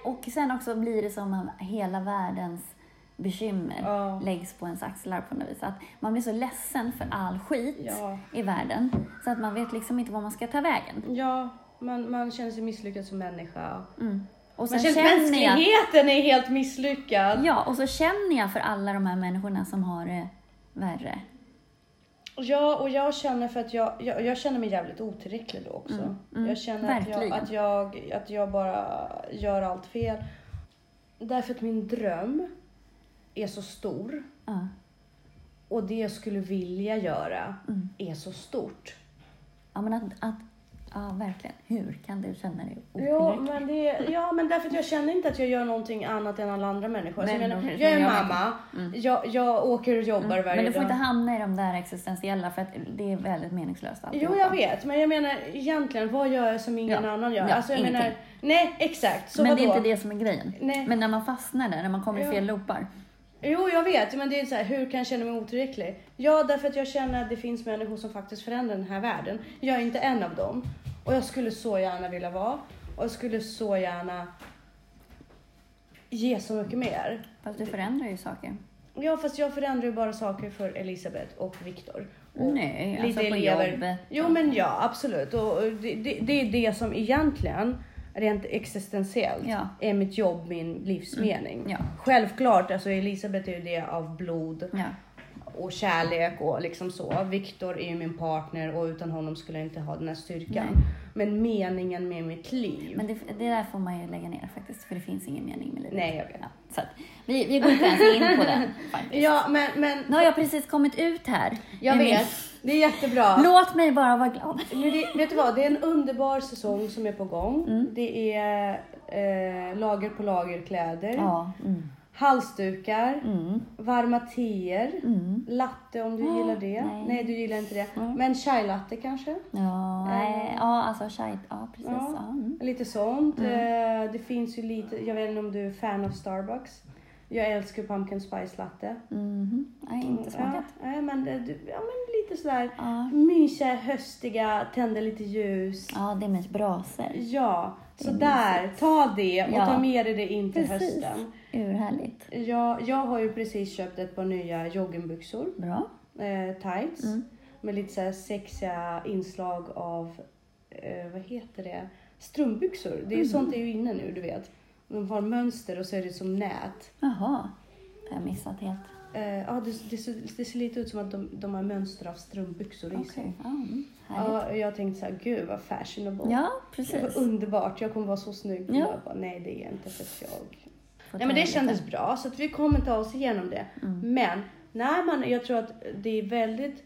Och sen också blir det som hela världens bekymmer Ja. läggs på ens axlar på något vis. Att man blir så ledsen för all skit Ja, i världen så att man vet liksom inte var man ska ta vägen. ja man, man känner sig misslyckad som människa. Mm. Och sen känns känner jag, mänskligheten är helt misslyckad. ja, och så känner jag för alla de här människorna som har det värre. Ja, och jag känner för att jag, jag, jag känner mig jävligt otillräcklig då också. Mm, mm, jag känner att jag, att, jag, att jag bara gör allt fel. Därför att min dröm är så stor Ja. och det jag skulle vilja göra Mm. är så stort. Ja, men att, att, ja, verkligen. Hur kan du känna dig Ja otillräcklig? men, det, ja, men därför att jag känner inte att jag gör någonting annat än alla andra människor. Så jag, men menar, jag är jag- mamma, jag, jag åker och jobbar varje Men du får dag. inte hamna i de där existentiella för att det är väldigt meningslöst Jo, jag vet, men jag menar egentligen, vad gör jag som ingen Ja. annan gör? Ja, alltså, jag ingenting. menar, nej, exakt. Så Men det är vadå? inte det som är grejen. Nej. Men när man fastnar där, när man kommer i Ja. fel loopar. Jo, jag vet, men det är så här, hur kan jag känna mig otillräcklig? Ja, därför att jag känner att det finns människor som faktiskt förändrar den här världen. Jag är inte en av dem. Och jag skulle så gärna vilja vara. Och jag skulle så gärna ge så mycket mer. Fast du förändrar ju saker. Ja, fast jag förändrar ju bara saker för Elisabeth och Viktor. Nej, lite alltså på jobbet. Jo, men ja, absolut. Och och det, det, det är det som egentligen, rent existentiellt, Ja. är mitt jobb, min livsmening. Ja. Självklart, alltså Elisabeth är ju det av blod Ja. och kärlek och liksom så. Viktor är ju min partner och utan honom skulle jag inte ha den här styrkan. Nej. Men meningen med mitt liv. Men det, det där får man ju lägga ner faktiskt, för det finns ingen mening med livet. Nej, jag vet. Ja, så att, vi, vi går inte ens in på den faktiskt. Ja, men, men Nu har jag precis kommit ut här. jag med min- vet. Det är jättebra. Låt mig bara vara glad. Det, vet du vad? Det är en underbar säsong som är på gång. Mm. Det är eh, lager på lager kläder, Ja. Mm. Halsdukar, Mm. varma teer, Mm. latte om du Ah, gillar det. nej. Nej, du gillar inte det. Mm. Men chai latte kanske? Ja, nej, ja, alltså chai. Ja, precis. Ja. Ja. Mm. Lite sånt. Eh, det finns ju lite, jag vet inte om du är fan av Starbucks. Jag älskar pumpkin spice latte. Mhm. Nej, inte smakat. Ja, nej, men, ja, men lite sådär Ja. mysiga, höstiga, tända lite ljus. ja, det är med brasor. Ja, så är där. Ta det och Ja. ta med dig det in till Precis. hösten. Urhärligt. Ja, jag har ju precis köpt ett par nya joggingbyxor, Bra. eh, tights, Mm. med lite så här sexiga inslag av, eh, vad heter det, strumpbyxor. Det är Mm. sånt är ju inne nu, du vet. De har mönster och så är det som nät. Jaha, det har jag missat helt. Eh, ja, det, det, ser, det ser lite ut som att de, de har mönster av strumpbyxor i Okej. sig. Ja, mm. Ja, jag tänkte så här, gud vad fashionable. Ja, Det precis. var underbart, jag kommer vara så snygg. Ja. Jag bara, nej det är inte för att jag... Nej men det lite. kändes bra så att vi kommer ta oss igenom det. Mm. Men när man, jag tror att det är väldigt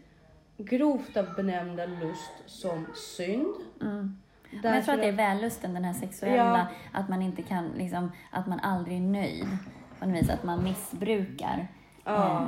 grovt att benämna lust som synd. Mm. Men jag tror att det är vällusten, den här sexuella, Ja. att man inte kan, liksom, att man aldrig är nöjd. På något vis, att man missbrukar. Ja.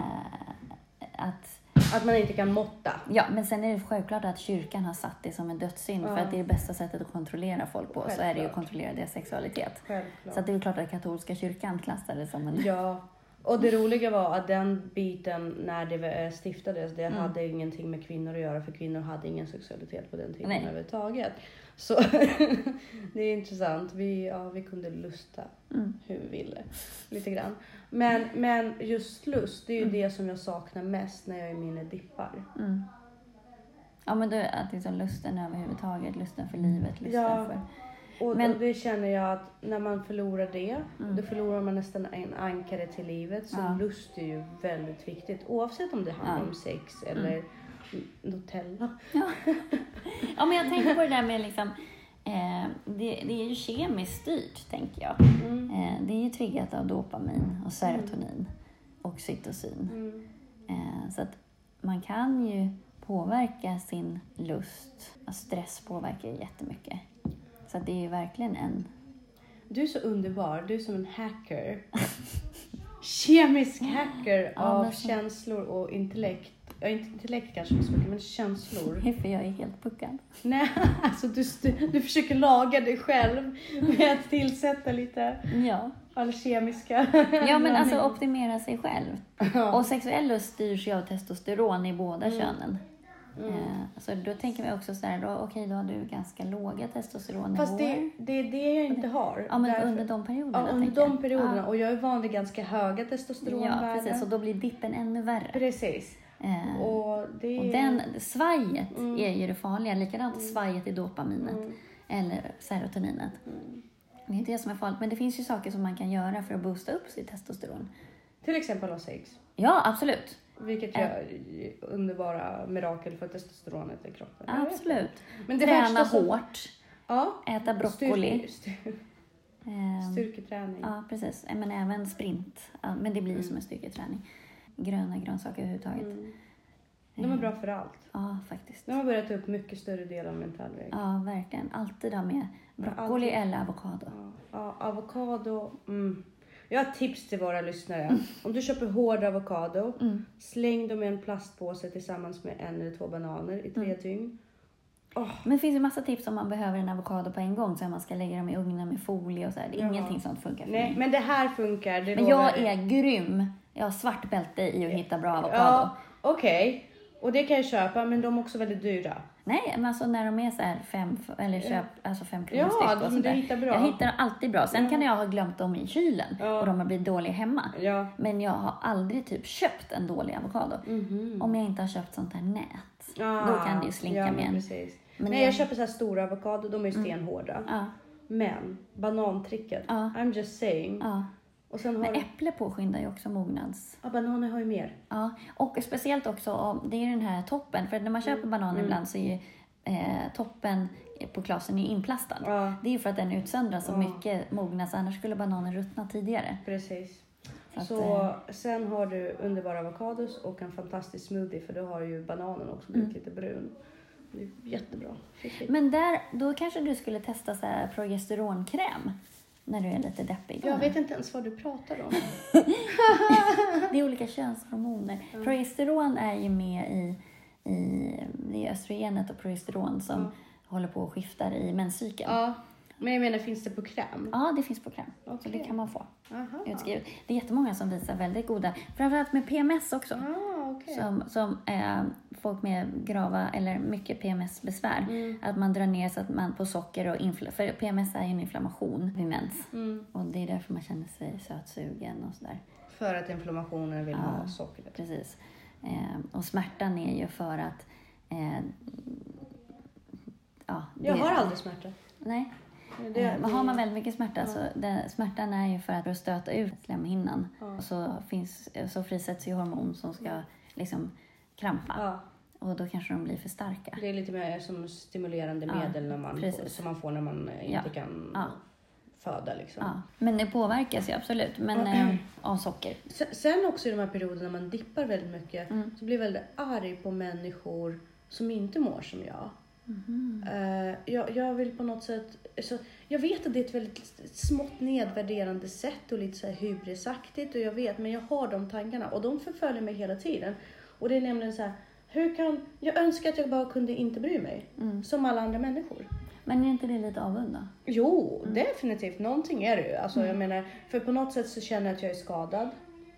Eh, att, att man inte kan måtta. ja, men sen är det självklart att kyrkan har satt det som en dödssynd, Ja. för att det är bästa sättet att kontrollera folk på, så är det ju att Självklart. kontrollera deras sexualitet. Självklart. Så det är klart att katolska kyrkan klassar det som en... Ja. Och det roliga var att den biten när det eh, stiftades, det Mm. hade ingenting med kvinnor att göra för kvinnor hade ingen sexualitet på den tiden Nej. överhuvudtaget. Så det är intressant. Vi, ja, vi kunde lusta Mm. hur vi ville. Lite grann. Men, men just lust, det är ju Mm. det som jag saknar mest när jag är i mina dippar. Mm. Ja, men då, att liksom lusten överhuvudtaget, lusten för livet, lusten Ja. för... Och, Men- och det känner jag att när man förlorar det, Mm. då förlorar man nästan en ankare till livet. Så Ja. lust är ju väldigt viktigt oavsett om det handlar Ja. Mm. om sex eller Nutella. Ja, men jag tänker på det där med liksom, eh, det, det är ju kemiskt styrt, tänker jag. Mm. Eh, det är ju triggat av dopamin och serotonin och oxytocin. Mm. Eh, så att man kan ju påverka sin lust. Och stress påverkar ju jättemycket. Så att det är ju verkligen en... Du är så underbar, du är som en hacker. Kemisk hacker Ja, av så- känslor och intellekt. Ja, inte intellekt kanske så mycket, men känslor. För jag är helt puckad. Nej, alltså du, du, du försöker laga dig själv med att tillsätta lite Ja. alkemiska Ja, men alltså optimera sig själv. Ja. Och sexuell lust styrs ju av testosteron i båda Mm. könen. Eh, så då tänker vi också så här, då, okej då har du ganska låga testosteronnivåer. Fast det, det är det jag inte har. ja, men Därför- under de perioderna ja, under jag. de perioderna. Ja. Och jag är van vid ganska höga Ja, testosteronvärden. precis. Och då blir dippen ännu värre. Precis. Eh, Och det och den, svajet Mm. är ju det farliga. Likadant svajet i dopaminet Mm. eller serotoninet. Mm. Det är det som är farligt. Men det finns ju saker som man kan göra för att boosta upp sitt testosteron. Till exempel ha sex. Ja, absolut. Vilket gör underbara mirakel för testosteronet i kroppen. Absolut. Men det Träna som- hårt. Ja. Äta broccoli. Styrke, styr, Ehm, styrketräning. Ja, precis. Eh, Men även sprint. Men det blir ju som en styrketräning. Gröna grönsaker överhuvudtaget. Mm. De är bra för allt. Ja, faktiskt. De har börjat ta upp mycket större del av mentalväg. Ja, verkligen. Alltid ha med broccoli Alltid. eller avokado. Ja, ja, avokado. Mm. Jag har tips till våra lyssnare. Om du köper hård avokado, Mm. släng dem i en plastpåse tillsammans med en eller två bananer i tre Mm. dygn. Åh, Men det finns ju massa tips om man behöver en avokado på en gång. Så man ska lägga dem i ugnen med folie och så här. Ja. Ingenting sånt funkar för nej, mig. men det här funkar. Det Men jag är grym. Jag har svart bälte i att hitta bra avokado. Ja, okej. Och det kan jag köpa, men de är också väldigt dyra. Nej, men alltså när de är så här fem, eller köp, alltså fem kronor Ja, styck och men du hittar bra. Jag hittar alltid bra. Sen kan jag ha glömt dem i kylen Ja. och de har blivit dåliga hemma. Ja. Men jag har aldrig typ köpt en dålig avokado. Mhm. Om jag inte har köpt sånt här nät. Ah, Då kan det ju slinka ja, med men en. Precis. Men Nej, jag- jag köper så här stora avokado, de är ju stenhårda. Ja, Men banantricket. I'm just saying. Och sen har Men du... äpple påskyndar ju också mognads... Ja, bananer har ju mer. Ja, och speciellt också det är den här toppen. För när man köper bananer Mm. ibland så är ju eh, toppen på glasen är inplastad. Ja, Det är ju för att den utsöndrar så Ja. mycket mognads, annars skulle bananen ruttna tidigare. precis. Så att, Så eh, sen har du underbara avokados och en fantastisk smoothie för då har ju bananen också blivit Mm. lite brun. Det är jättebra. Men där, då kanske du skulle testa så här progesteronkräm när du är lite deppig. Jag vet inte ens vad du pratar om. Det är olika könshormoner. Progesteron är ju med i, i det är östrogenet och progesteron som Ja. håller på och skiftar i menscykeln. Ja, men jag menar finns det på kräm? Ja, det finns på kräm. Så Okej. det kan man få Aha. utskrivet. Det är jättemånga som visar väldigt goda, framförallt med PMS också. Ah, okej. Som, som eh, folk med grava eller mycket PMS-besvär. Mm. Att man drar ner så att man på socker och infl- För PMS är ju en inflammation vid mens. Mm. Och det är därför man känner sig sötsugen och sådär. För att inflammationen vill Ja. ha sockret. Precis. Eh, och smärtan är ju för att... Eh, ja, Jag det- har aldrig smärta. Nej. Det, Eh, men har man väldigt mycket smärta Ja. så den, smärtan är ju för att stöta ut slemhinnan. Ja. Och så, finns, så frisätts ju hormon som ska liksom krampa. Ja, Och då kanske de blir för starka. det är lite mer som stimulerande Ja, medel när man, som man får när man eh, Ja. inte kan Ja. föda. Liksom. Men det påverkas ju absolut men, eh, av socker. Sen- också i de här perioderna när man dippar väldigt mycket Mm. så blir jag väldigt arg på människor som inte mår som jag. Eh, jag, jag vill på något sätt... Så, jag vet att det är ett väldigt smått nedvärderande sätt och lite så här hybrisaktigt och jag vet, men jag har de tankarna och de förföljer mig hela tiden. Och det är nämligen så här, hur kan... Jag önskar att jag bara kunde inte bry mig. Mm. Som alla andra människor. Men är inte det lite avund då? Jo, Mm. definitivt. Någonting är det ju. Alltså, jag menar, för på något sätt så känner jag att jag är skadad.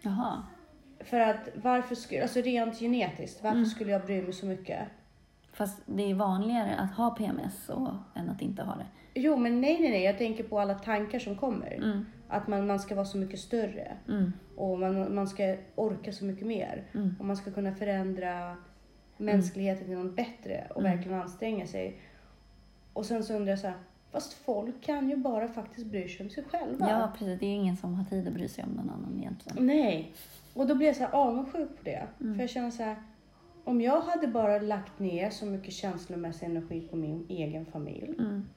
Jaha. För att varför skulle, alltså rent genetiskt, varför Mm. skulle jag bry mig så mycket? Fast det är vanligare att ha PMS och, än att inte ha det. Jo, men nej, nej, nej. Jag tänker på alla tankar som kommer. Mm. Att man, man ska vara så mycket större. Mm. Och man, man ska orka så mycket mer. Mm. Och man ska kunna förändra mänskligheten till något bättre och Mm. verkligen anstränga sig. Och sen så undrar jag så här, fast folk kan ju bara faktiskt bry sig om sig själva. Ja, precis. Det är ingen som har tid att bry sig om någon annan egentligen. Nej. Och då blir jag så här avundsjuk på det. Mm. För jag känner så här, om jag hade bara lagt ner så mycket känslomässig energi på min egen familj. Mm.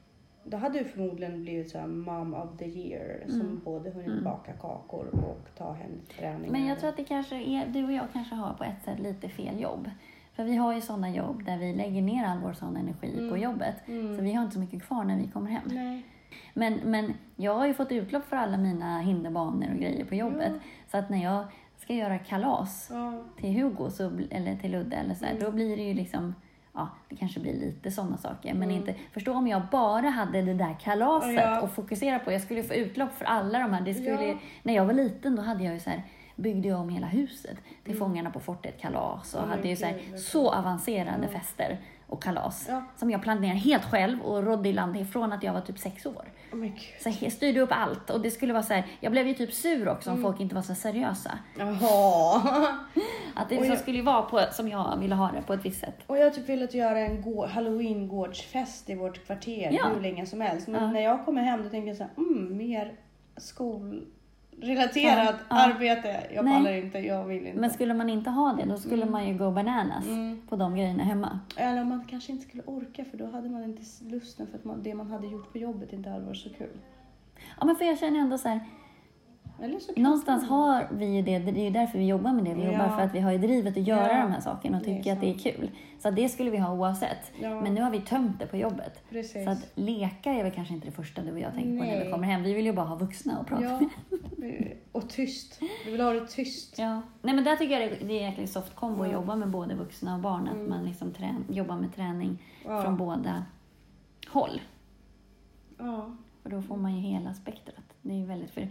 Då hade du förmodligen blivit så här mom of the year som Mm. både hunnit Mm. baka kakor och ta hem till träningar. Men jag tror att det kanske är, du och jag kanske har på ett sätt lite fel jobb. För vi har ju sådana jobb där vi lägger ner all vår sån energi Mm. på jobbet. Mm. Så vi har inte så mycket kvar när vi kommer hem. Nej. Men, men jag har ju fått utlopp för alla mina hinderbanor och grejer på jobbet. Ja. Så att när jag ska göra kalas Ja. till Hugo så, eller till Ludde eller så här, Mm. då blir det ju liksom Ja, det kanske blir lite sådana saker. Men Mm. inte, förstå om jag bara hade det där kalaset Ja. och fokusera på. Jag skulle få utlopp för alla de här. Det skulle, Ja. När jag var liten då hade jag ju så här, byggde jag om hela huset till Mm. Fångarna på fortet kalas och my hade ju så, här, så avancerade fester och kalas. Ja. Som jag planerade helt själv och rådde i land från att jag var typ sex år. Oh. Så jag styrde upp allt och det skulle vara så här, jag blev ju typ sur också om Mm. folk inte var så seriösa. Jaha. Att det liksom jag- skulle ju vara på, som jag ville ha det, på ett visst sätt. Och jag har typ velat göra en gå- halloween-gårdsfest i vårt kvarter Ja. hur länge som helst. Men Ja. när jag kommer hem då tänker jag så här, mm, mer skolrelaterat Ja, ja. arbete. Jag pallar inte, jag vill inte. Men skulle man inte ha det, då skulle man ju go bananas Mm. på de grejerna hemma. Eller man kanske inte skulle orka för då hade man inte lusten för att man, det man hade gjort på jobbet inte hade varit så kul. Ja, men för jag känner ändå så här, någonstans har vi ju det, det är ju därför vi jobbar med det. Vi Ja. jobbar för att vi har ju drivet att göra Ja, de här sakerna och tycker att det är kul. Så det skulle vi ha oavsett. Ja. Men nu har vi tömt det på jobbet. Precis. Så att leka är väl kanske inte det första du och jag tänker på när vi Nej. kommer hem. Vi vill ju bara ha vuxna att prata Ja, med. och tyst. Vi vill ha det tyst. Ja. Nej men där tycker jag det är en jäkligt soft kombo att jobba med både vuxna och barn. Att Mm. man liksom trän- jobbar med träning från båda håll. Ja, För då får man ju hela spektrat. Det är väldigt för,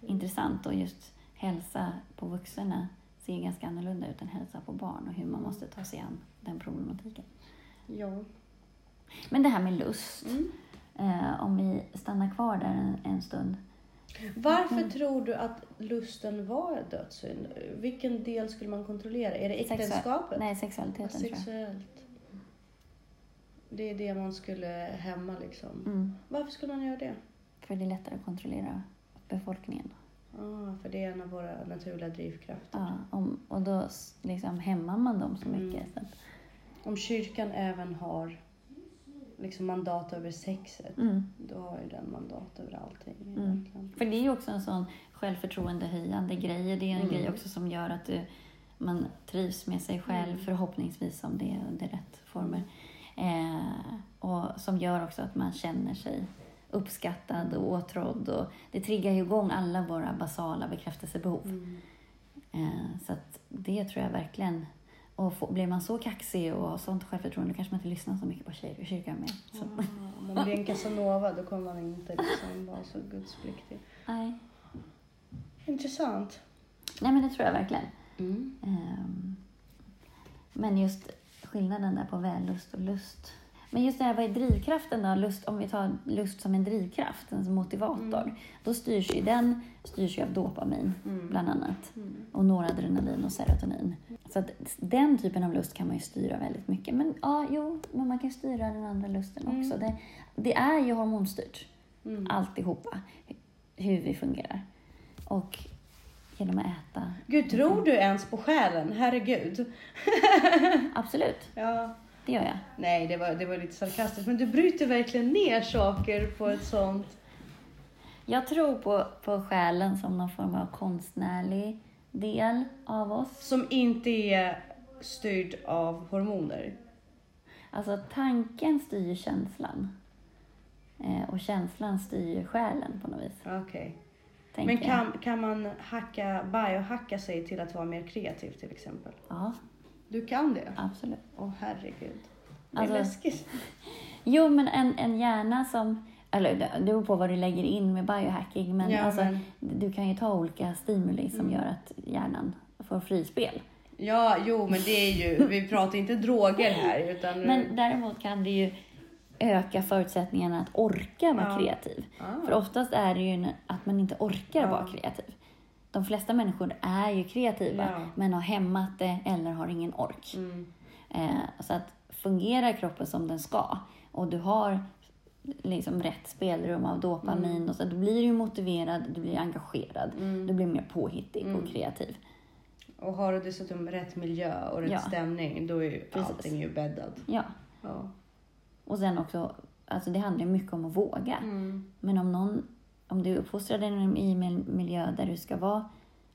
intressant och just hälsa på vuxna ser ganska annorlunda ut än hälsa på barn och hur man måste ta sig an den problematiken. Ja. Men det här med lust, Mm. eh, om vi stannar kvar där en, en stund. Varför Mm. tror du att lusten var dödssynd? Vilken del skulle man kontrollera? Är det äktenskapet? Nej, sexualiteten tror jag. Sexuellt. Det är det man skulle hämma liksom. Mm. Varför skulle man göra det? För det är lättare att kontrollera befolkningen. Ah, för det är en av våra naturliga drivkrafter. Ja, om, och då liksom hämmar man dem så mycket. Mm. Så att, Om kyrkan även har liksom mandat över sexet, mm. då har ju den mandat över allting. Mm. För det är ju också en sån självförtroendehöjande grej. Det är en Mm. grej också som gör att du, man trivs med sig själv, Mm. förhoppningsvis om det är under rätt former. Eh, och som gör också att man känner sig uppskattad och åtrådd. Och det triggar ju igång alla våra basala bekräftelsebehov. Mm. Eh, så att det tror jag verkligen. Och få, blir man så kaxig och har sånt självförtroende kanske man inte lyssnar så mycket på kyr- kyrkan mer. Så, Ah, om man blir en casanova då kommer man inte liksom vara så gudspliktig. nej. Intressant. nej, men det tror jag verkligen. Mm. Ehm, Men just skillnaden där på vällust och lust. Men just det här, vad är drivkraften då? Lust, om vi tar lust som en drivkraft, en motivator. Mm. Då styrs ju den styrs ju av dopamin, Mm. bland annat. Mm. Och noradrenalin och serotonin. Så att den typen av lust kan man ju styra väldigt mycket. Men ja, jo, men man kan styra den andra lusten Mm. också. Det, det är ju hormonstyrt, Mm. alltihopa, hur vi fungerar. Och genom att äta. Gud, tror du ens på själen? Herregud. Absolut, Ja. Det gör jag. Nej, det var, det var lite sarkastiskt. Men du bryter verkligen ner saker på ett sånt... Jag tror på, på själen som någon form av konstnärlig del av oss. Som inte är styrd av hormoner. Alltså tanken styr känslan. Eh, och känslan styr själen på något vis. Okej. tänker Men jag. kan, kan man hacka, biohacka sig till att vara mer kreativ till exempel? Ja, Du kan det? absolut. Åh herregud. Det är Alltså- läskigt. Jo, men en, en hjärna som... Eller det beror på vad du lägger in med biohacking. Men, Ja, alltså, men- du kan ju ta olika stimuli som Mm. gör att hjärnan får frispel. Ja, jo, men det är ju... Vi pratar inte droger här, utan... Men däremot kan det ju öka förutsättningarna att orka vara Ja. kreativ. Ah. För oftast är det ju att man inte orkar Ja. vara kreativ. De flesta människor är ju kreativa, Ja. men har hämmat det eller har ingen ork. Mm. Eh, så att fungerar kroppen som den ska och du har liksom rätt spelrum av dopamin och så, då blir du motiverad, du blir engagerad, Mm. du blir mer påhittig Mm. och kreativ. Och har du dessutom rätt miljö och rätt Ja. stämning, då är ju Precis. allting ju bäddat. Ja. Ja. Och sen också, alltså det handlar ju mycket om att våga. Mm. Men om någon, om du är uppfostrad i en miljö där du ska vara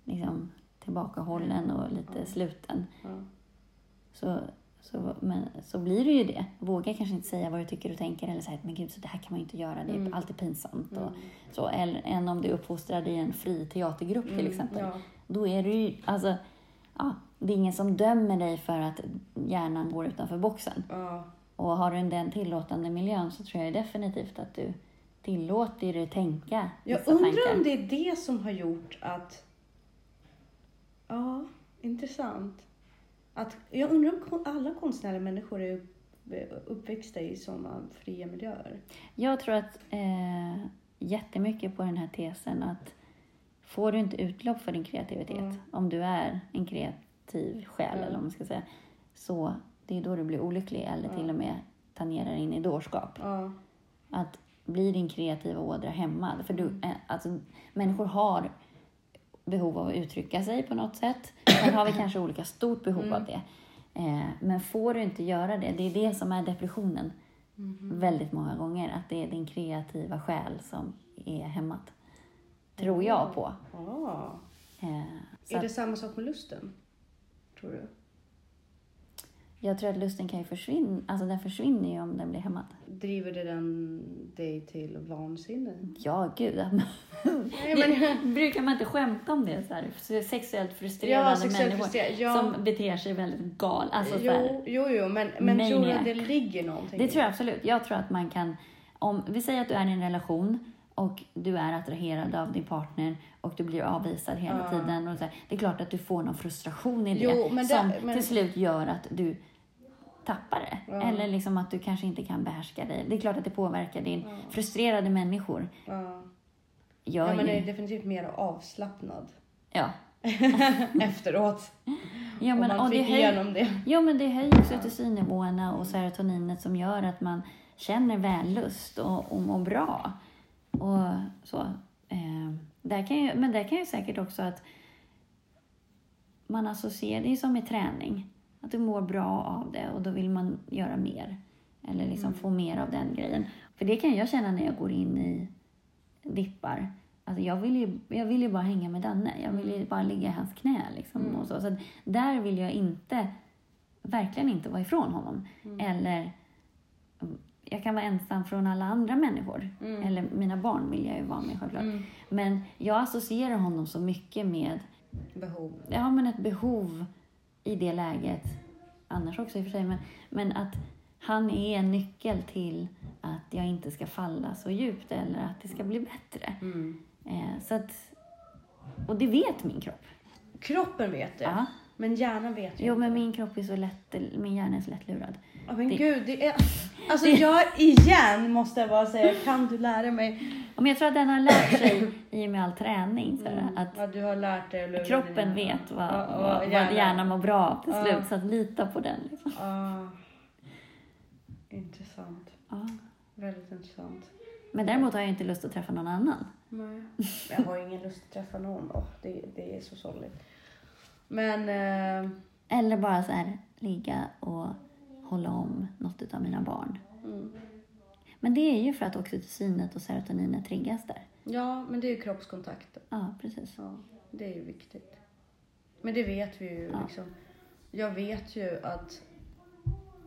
liksom, tillbakahållen och lite sluten, Ja. så, så, men, så blir det ju det. Våga kanske inte säga vad du tycker och tänker eller säga att men gud, så det här kan man ju inte göra, det är Mm. alltid pinsamt. Och, Mm. så, eller, än om du är uppfostrad i en fri teatergrupp till Mm, exempel. Ja. Då är du ju, alltså, ja, det är ingen som dömer dig för att hjärnan går utanför boxen. Ja. Och har du en den tillåtande miljön så tror jag definitivt att du tillåter dig tänka Jag undrar tankar. om det är det som har gjort att... Ja, intressant. Att, jag undrar om alla konstnärliga människor är upp- uppväxta i sådana fria miljöer. Jag tror att eh, jättemycket på den här tesen att får du inte utlopp för din kreativitet, Mm. om du är en kreativ själ, Ja. eller vad man ska säga, så det är då du blir olycklig eller till och med tangerar in i dårskap. Att bli din kreativa ådra hämmad. För du, eh, alltså, människor har behov av att uttrycka sig på något sätt. Sen har vi kanske olika stort behov av det. Eh, men får du inte göra det, det är det som är depressionen väldigt många gånger. Att det är din kreativa själ som är hämmad. Tror jag på. Ah. Eh, Är att det samma sak med lusten? Tror du? Jag tror att lusten kan ju försvinna, alltså den försvinner ju om den blir hämmad. Driver det den dig till vansinne? Ja, gud. Nej, men... Brukar man inte skämta om det? Så här, sexuellt frustrerade Ja, sexuellt människor frustrerad. Ja. som beter sig väldigt gal. Alltså, här, Jo, jo, jo, men, men tror du att det ligger någonting det tror jag absolut. Jag tror att man kan, om vi säger att du är i en relation och du är attraherad av din partner och du blir avvisad hela Ja. tiden. Och så här, det är klart att du får någon frustration i det Jo, det- som men- till slut gör att du tappar det. Ja. Eller liksom att du kanske inte kan behärska dig. Det är klart att det påverkar din frustrerade människor. Ja. Gör ja, men ju, är definitivt mer avslappnad ja. efteråt. Ja, men, man och det fick höj, igenom det. jo, men det höjer oxytocinnivåerna och serotoninet som gör att man känner vällust och, och mår bra. Och så. Eh, där kan ju, men där kan ju säkert också att man associerar, det är som med träning. Att du mår bra av det och då vill man göra mer. Eller liksom få mer av den grejen. För det kan jag känna när jag går in i dippar. Alltså jag, vill ju, jag vill ju bara hänga med Danne. Jag vill ju bara ligga i hans knä. Liksom, och så. Så där vill jag inte, verkligen inte vara ifrån honom. Eller mm, jag kan vara ensam från alla andra människor. Eller mina barn vill jag ju vara med självklart. Men jag associerar honom så mycket med Behov. ja, men ett behov i det läget. Annars också i och för sig. Men, men att han är en nyckel till att jag inte ska falla så djupt eller att det ska bli bättre. Mm. Eh, så att, och det vet min kropp. Kroppen vet det, Ja. men hjärnan vet ju Jo, inte. men min kropp är så lätt, min hjärna är så lättlurad. Ja, men det- gud, det är... Alltså jag igen måste jag bara säga, kan du lära mig? Men jag tror att den har lärt sig i och med all träning. Så här, att Ja, du har lärt dig att kroppen din hjärna. vet vad, Ja, vad, vad hjärnan. hjärnan mår bra av till Ja. slut. Så att lita på den. Liksom. Intressant. Ja. Väldigt intressant. Men däremot har jag inte lust att träffa någon annan. Nej. Jag har ingen lust att träffa någon. Oh, det, det är så sorgligt. Men... Eh, Eller bara så här, ligga och hålla om något av mina barn. mm. Men det är ju för att oxytocinet och serotoninet triggas där. Ja, men det är ju kroppskontakt. Ja, precis. Ja, det är ju viktigt. Men det vet vi ju Ja. liksom. Jag vet ju att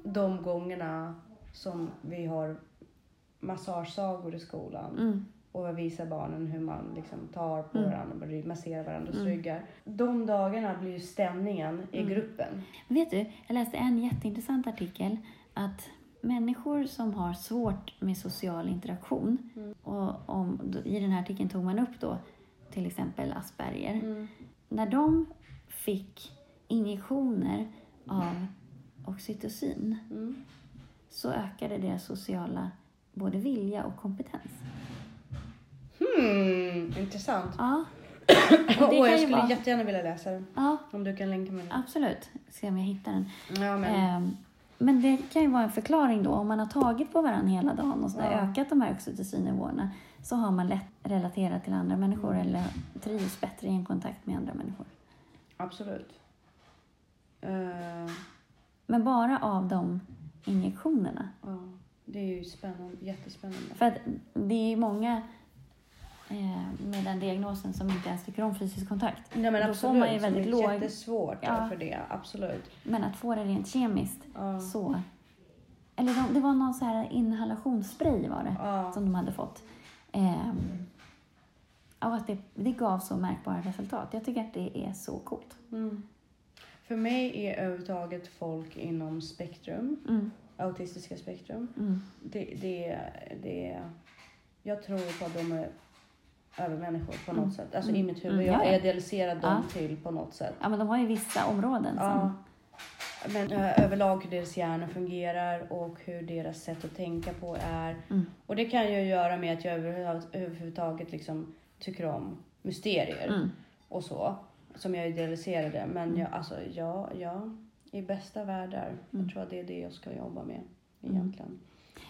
de gångerna som vi har massagesagor i skolan Mm. Och jag visar barnen hur man liksom tar på Mm. varandra och masserar varandras Mm. ryggar. De dagarna blir ju stämningen i gruppen. Vet du, jag läste en jätteintressant artikel att människor som har svårt med social interaktion och om, i den här artikeln tog man upp då till exempel Asperger. Mm. När de fick injektioner av oxytocin Mm. så ökade deras sociala både vilja och kompetens. Hmm, intressant. Ja, Och kan jag ju skulle vara- jättegärna vilja läsa den. ja Om du kan länka mig den. absolut. Se om jag hittar den. Ja, men. Ehm, Men det kan ju vara en förklaring då. Om man har tagit på varandra hela dagen och så Ja. ökat de här oxytocinnivåerna så har man lätt relaterat till andra människor Mm. eller trivs bättre i en kontakt med andra människor. Absolut. Eh, Men bara av de injektionerna. ja, det är ju spännande, jättespännande. För att det är många eh, med den diagnosen som inte ens tycker om fysisk kontakt. Nej, men Då absolut. får man ju väldigt det är låg- jättesvårt Ja. för det, absolut. Men att få det rent kemiskt Ja. så... Eller de, det var någon så här inhalationsspray var det. Ja. som de hade fått. Ehm, och att det, det gav så märkbara resultat. Jag tycker att det är så coolt. Mm. För mig är överhuvudtaget folk inom spektrum, Mm, autistiska spektrum, mm, det, det, det, jag tror på att de är övermänniskor på något Mm. sätt. Alltså Mm. i mitt huvud. Mm, Jag ja, ja. idealiserar dem till på något sätt. Ja, men de har ju vissa områden som... Men eh, överlag hur deras hjärna fungerar och hur deras sätt att tänka på är. Mm, Och det kan ju göra med att jag överhuvud- överhuvudtaget liksom tycker om mysterier mm, och så. som jag idealiserade. Men jag, alltså, ja, ja, i bästa världar. Jag tror att det är det jag ska jobba med egentligen.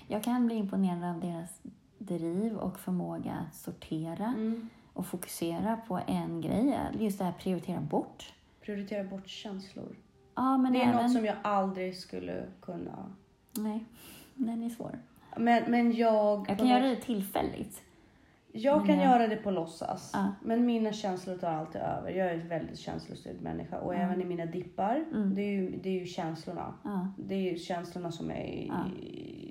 Jag kan bli imponerad av deras driv och förmåga att sortera Mm. och fokusera på en grej. Just det här prioritera bort. Prioritera bort känslor. Ja, men Det är även... något som jag aldrig skulle kunna. Nej, den är svår. Men, men jag... Jag kan göra det tillfälligt. Jag kan jag- göra det på låtsas. Ja. Men mina känslor tar alltid över. Jag är en väldigt känslostyrd människa. Och även i mina dippar. Mm. Det, är ju, det är ju känslorna. Ja. Det är ju känslorna som är Ja.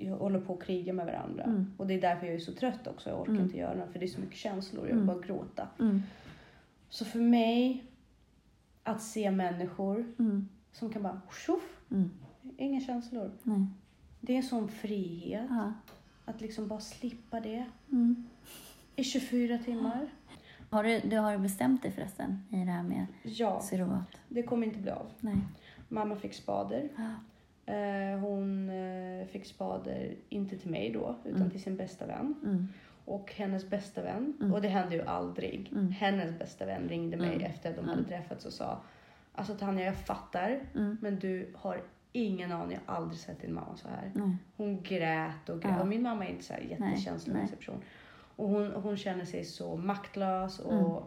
jag håller på att kriga med varandra. Mm. Och det är därför jag är så trött också. Jag orkar Mm. inte göra något. För det är så mycket känslor. Jag vill Mm. bara gråta. Mm. Så för mig, att se människor Mm. som kan bara tjoff, Mm. inga känslor. Nej. Det är en sån frihet. Ja. Att liksom bara slippa det Mm. I 24 timmar. Har du, du har bestämt dig förresten i det här med Ja, surrogat? det kommer inte bli av. Nej. Mamma fick spader. Ja. Eh, hon eh, fick spader, inte till mig då, utan Mm. till sin bästa vän. Mm. Och hennes bästa vän, Mm. och det hände ju aldrig. Mm. Hennes bästa vän ringde mig Mm. efter att de Mm. hade träffats och sa Alltså Tanja, jag fattar, men du har ingen aning. Jag har aldrig sett din mamma så här. Hon grät och grät. Ja. Och min mamma är inte så här jättekänslomässig person. Och hon, hon känner sig så maktlös. Och, Mm.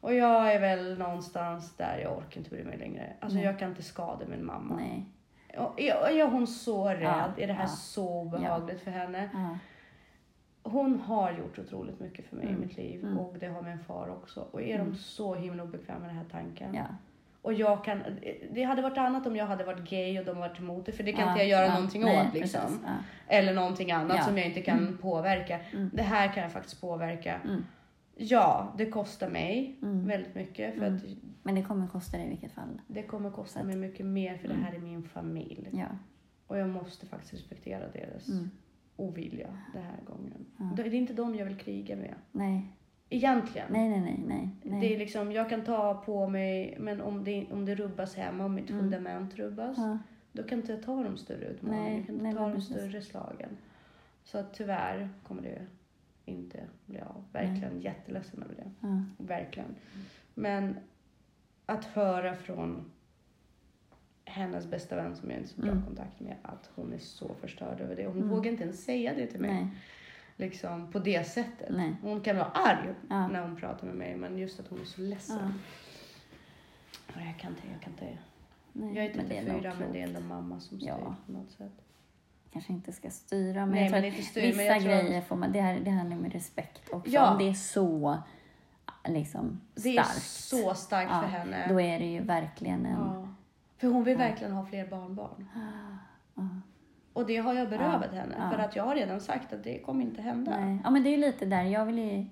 och jag är väl någonstans där jag orkar inte bry mig längre. Alltså Nej. jag kan inte skada min mamma. Nej. Och är, är hon så rädd? Ja, Är det här ja. så obehagligt för henne? Ja. Hon har gjort otroligt mycket för mig Mm, i mitt liv. mm. Och det har min far också. Och är Mm. de så himla obekväma med den här tanken? Och jag kan, det hade varit annat om jag hade varit gay och de varit emot det. För det kan Ja, inte jag göra ja. någonting Nej, åt liksom. precis. Ja. Eller någonting annat som jag inte kan påverka. Mm. Det här kan jag faktiskt påverka. Mm. Ja, det kostar mig Mm. väldigt mycket. För Mm. att Men det kommer kosta dig i vilket fall. det kommer kosta att- mig mycket mer för Mm. det här är min familj. Ja. Och jag måste faktiskt respektera deras Mm. ovilja den här gången. Det är inte dem jag vill kriga med. Nej. Egentligen. Nej, nej, nej, nej. nej. Det är liksom, jag kan ta på mig, men om det, om det rubbas hemma, om mitt Mm. fundament rubbas, Ja. då kan inte jag ta de större utmaningarna. Nej, Jag kan inte nej, ta de precis. större slagen. Så att tyvärr kommer det inte bli av. Verkligen jätteledsen över det. Ja. Verkligen. Men att höra från hennes bästa vän som jag inte har så bra Mm. kontakt med att hon är så förstörd över det. Hon Mm. vågar inte ens säga det till mig Nej. Liksom, på det sättet. Nej. Hon kan vara arg Ja. när hon pratar med mig men just att hon är så ledsen. Ja. Ja, jag kan inte, jag kan inte. Nej. Jag är men det är nog 34 men det är ändå mamma som styr Ja. på något sätt. kanske inte ska styra. Men Nej, jag tror men att styr, vissa men tror grejer får man, det, här, det handlar med respekt också. Ja. Om det är så liksom Det är starkt, så starkt Ja, för henne. då är det ju verkligen en... Ja. För hon vill verkligen ha fler barnbarn. Ja. Och det har jag berövat henne. Ja. För att jag har redan sagt att det kommer inte hända. Nej. Ja, men det är ju lite där. Jag vill ju...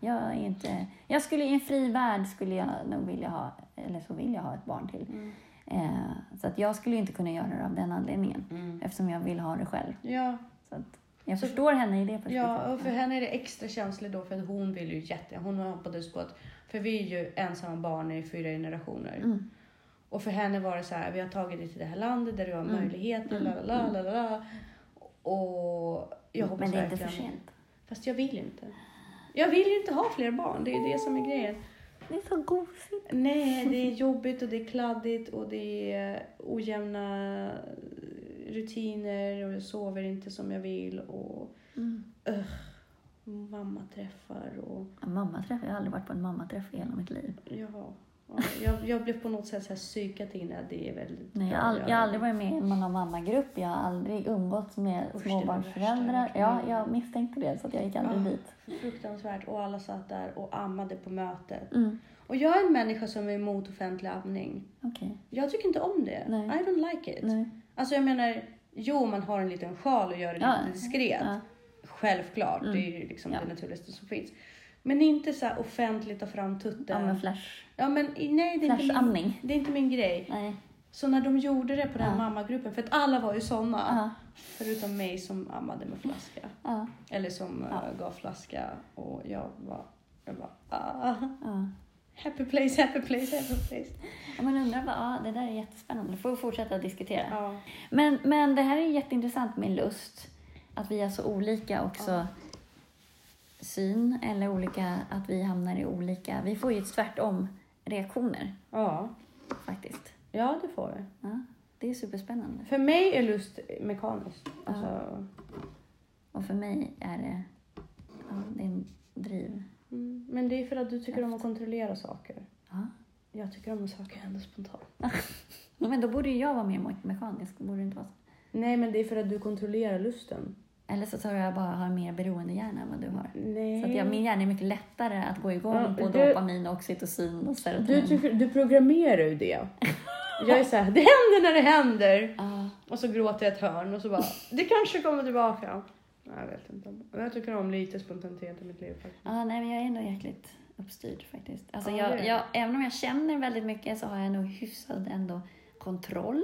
Jag inte... Jag skulle i en fri värld skulle jag nog vilja ha, eller så vill jag ha ett barn till. Mm. Eh, så att jag skulle inte kunna göra det av den anledningen. Mm. Eftersom jag vill ha det själv. Ja, Så att jag Så- förstår henne i det perspektivet. ja, och för henne är det extra känsligt då för att hon vill ju jätte... Hon hoppades på att... För vi är ju ensamma barn i fyra generationer. Mm. Och för henne var det så här, vi har tagit dig till det här landet där du har Mm. möjligheter, Mm. la la la la la. Och jag hoppas Men det är inte för sent. Fast jag vill inte. Jag vill ju inte ha fler barn, det är det som är grejen. Det är så gosigt. Nej, det är jobbigt och det är kladdigt och det är ojämna rutiner och jag sover inte som jag vill och Mm. mammaträffar och Ja, mammaträff. Jag har aldrig varit på en mammaträff i hela mitt liv. ja. Ja jag, jag blev på något sätt så här psykat in att det är väldigt Nej, jag, har all, jag har aldrig varit med i någon mammagrupp. Jag har aldrig umgåtts med Usch, småbarnsföräldrar. Ja, jag misstänkte det så att jag gick aldrig Ja. dit. Fruktansvärt och alla satt där och ammade på mötet. Mm. Och jag är en människa som är emot offentlig amning. Okej. Jag tycker inte om det. Nej. I don't like it. Nej. Alltså jag menar, jo man har en liten sjal och gör det Ja. lite diskret. Ja. Självklart, Mm. det är ju liksom Ja. det naturligaste som finns. Men inte så offentligt ta fram tutten. Ja, men flash. Ja, men nej, det är, inte min, det är inte min grej. Nej. Så när de gjorde det på den Ja. mammagruppen, för att alla var ju såna. Ja. Förutom mig som ammade med flaska. Ja. Eller som Ja. eh, gav flaska och jag var, jag bara, ah, happy place, happy place, happy place. Ja, men undrar vad, ja, det där är jättespännande. får vi fortsätta diskutera. Men, men det här är jätteintressant med lust. Att vi har så olika också syn eller olika, att vi hamnar i olika. Vi får ju ett tvärtom reaktioner Ja. faktiskt. ja, det får vi. Ja, det är superspännande. För mig är lust mekaniskt. Alltså, Och för mig är det, ja, det är en driv. mm, men det är för att du tycker om att kontrollera saker. Ja. Jag tycker om att saker händer spontant. Men då borde ju jag vara mer me- mekanisk, borde det inte vara så? Nej, men det är för att du kontrollerar lusten. Eller så tror jag bara har mer beroendehjärna än vad du har. Nej. Så att jag, min hjärna är mycket lättare att gå igång Ja, på du- dopamin, oxytocin och serotonin. Du, tycker, du programmerar ju det. Jag är så här, det händer när det händer. Ja, Och så gråter jag ett hörn och så bara, det kanske kommer tillbaka. Jag vet inte. Jag tycker om lite spontanitet i mitt liv faktiskt. ja, nej men jag är ändå jäkligt uppstyrd faktiskt. Alltså Ja, jag, jag, även om jag känner väldigt mycket så har jag nog hyfsad ändå kontroll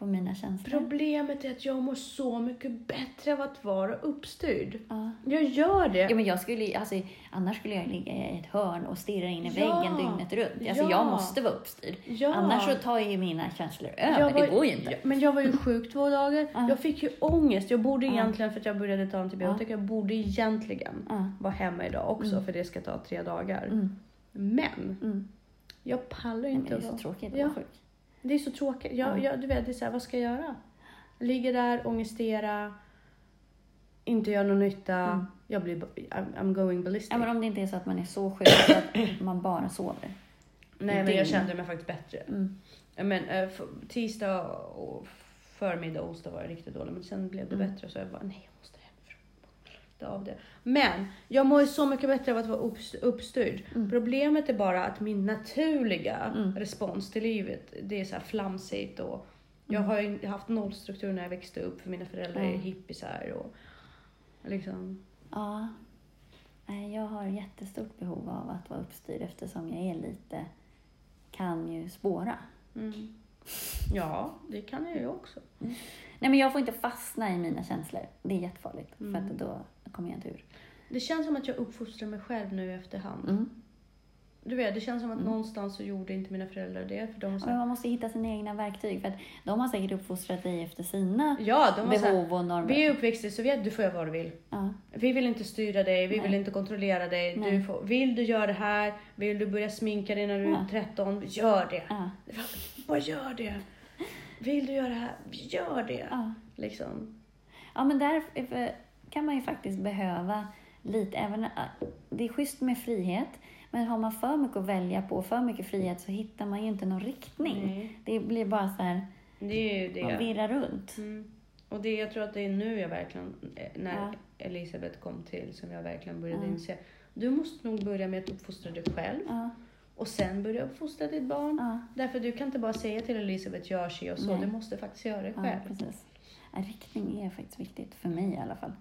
på mina känslor. Problemet är att jag mår så mycket bättre av att vara uppstyrd. Ja. Jag gör det. Ja, men jag skulle, alltså, annars skulle jag ligga i ett hörn och stirra in i Ja. väggen dygnet runt. Alltså, Ja. Jag måste vara uppstyrd. Ja. Annars så tar ju mina känslor över. Var- det går ju inte. Men jag var ju sjuk två dagar. Ja. Jag fick ju ångest. Jag borde egentligen, för att jag började ta antibiotika, jag borde egentligen Ja. vara hemma idag också Mm. för det ska ta tre dagar. Mm. Men Mm. jag pallar Nej, men inte det är så tråkigt att vara sjuk. Det är så tråkigt. Jag, Ja. jag, du vet, det är så här, vad ska jag göra? Ligga där, ångestera, inte göra någon nytta. Mm. Jag blir, I'm, I'm going ballistic. Ja, men om det inte är så att man är så sjuk så att man bara sover. Nej, men jag kände mig faktiskt bättre. Mm. Men, eh, tisdag och förmiddag och onsdag var jag riktigt dålig, men sen blev det Mm. bättre. Så jag bara, nej, jag måste Det av det. Men jag mår ju så mycket bättre av att vara upps- uppstyrd. Mm. Problemet är bara att min naturliga Mm. respons till livet, det är så här flamsigt och jag Mm. har ju haft noll struktur när jag växte upp för mina föräldrar är Mm. hippisar och liksom. Ja. Jag har jättestort behov av att vara uppstyrd eftersom jag är lite, kan ju spåra. Mm. Ja, det kan jag ju också. Nej men jag får inte fastna i mina känslor. Det är jättefarligt. För Mm. att då kommer jag inte ur. Det känns som att jag uppfostrar mig själv nu i efterhand. Mm. Du vet, det känns som att Mm. någonstans så gjorde inte mina föräldrar det. För de så Men man måste hitta sina egna verktyg. För att de har säkert uppfostrat dig efter sina ja, de var så här, behov och normer. vi är uppväxta i Sovjet, du får göra vad du vill. Ja. Vi vill inte styra dig, vi Nej. vill inte kontrollera dig. Du får, vill du göra det här, vill du börja sminka dig när du är Ja. 13, gör det. Ja. Bara gör det. Vill du göra det här, gör det. Ja. Liksom. ja, men där kan man ju faktiskt behöva lite, även, eh, det är schysst med frihet, men har man för mycket att välja på, för mycket frihet, så hittar man ju inte någon riktning. Nej. Det blir bara så här, Det ju man det. virrar runt. Mm. Och det, jag tror att det är nu jag verkligen, eh, när Ja. Elisabeth kom till, som jag verkligen började Ja. inse. Du måste nog börja med att uppfostra dig själv. Ja, Och sen börja uppfostra ditt barn. ja, Därför du kan inte bara säga till Elisabeth, gör si och så. Nej. Du måste faktiskt göra det ja själv. precis. Ja, riktning är faktiskt viktigt, för mig i alla fall.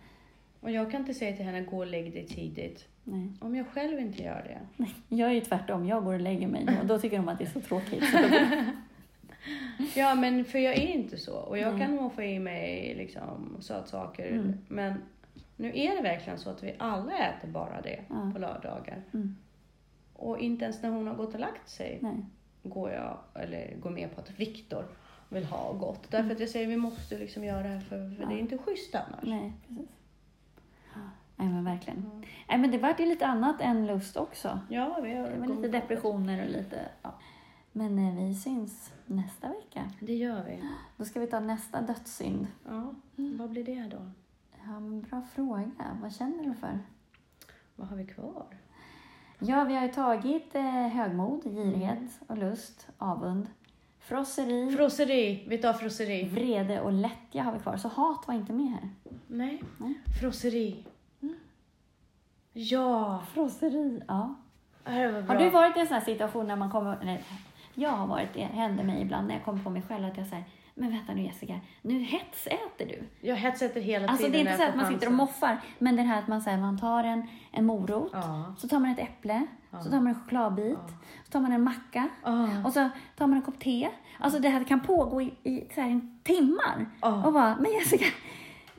Och jag kan inte säga till henne, gå och lägg dig tidigt. Nej. Om jag själv inte gör det. Jag är ju tvärtom, jag går och lägger mig och då tycker de att det är så tråkigt. Så Ja, men för jag är inte så. Och jag Nej. kan nog få i mig liksom sötsaker. Mm. Men nu är det verkligen så att vi alla äter bara det Ja. på lördagar. mm, Och inte ens när hon har gått och lagt sig nej. går jag, eller går med på att Viktor vill ha gott. Därför att jag säger vi måste liksom göra det här för, för Ja. det är inte schysst annars. Nej, precis. Nej men verkligen. Mm. Nej men det vart ju lite annat än lust också. Ja, vi har Det var kommit lite depressioner och lite, ja. Men eh, vi syns nästa vecka. Det gör vi. Då ska vi ta nästa dödssynd. Ja, vad blir det då? Ja, men bra fråga. Vad känner du för? Vad har vi kvar? Ja, vi har ju tagit eh, högmod, girighet och lust, avund, frosseri, Frosseri, vi tar frosseri. vrede och lättja har vi kvar. Så hat var inte med här. Nej, Nej. frosseri. Ja, Frosseri, ja. Har du varit i en sån här situation när man kommer... Nej, jag har varit det. händer mig ibland när jag kommer på mig själv att jag säger men vänta nu Jessica, nu hetsäter du. Jag hetsätter hela Alltså tiden det är inte så att man sitter och moffar, men det här att man, säger man tar en, en morot, Ja. så tar man ett äpple, Ja. så tar man en chokladbit, Ja. så tar man en macka och så tar man en kopp te. Alltså det här kan pågå i, i så här, timmar. Och bara, men Jessica,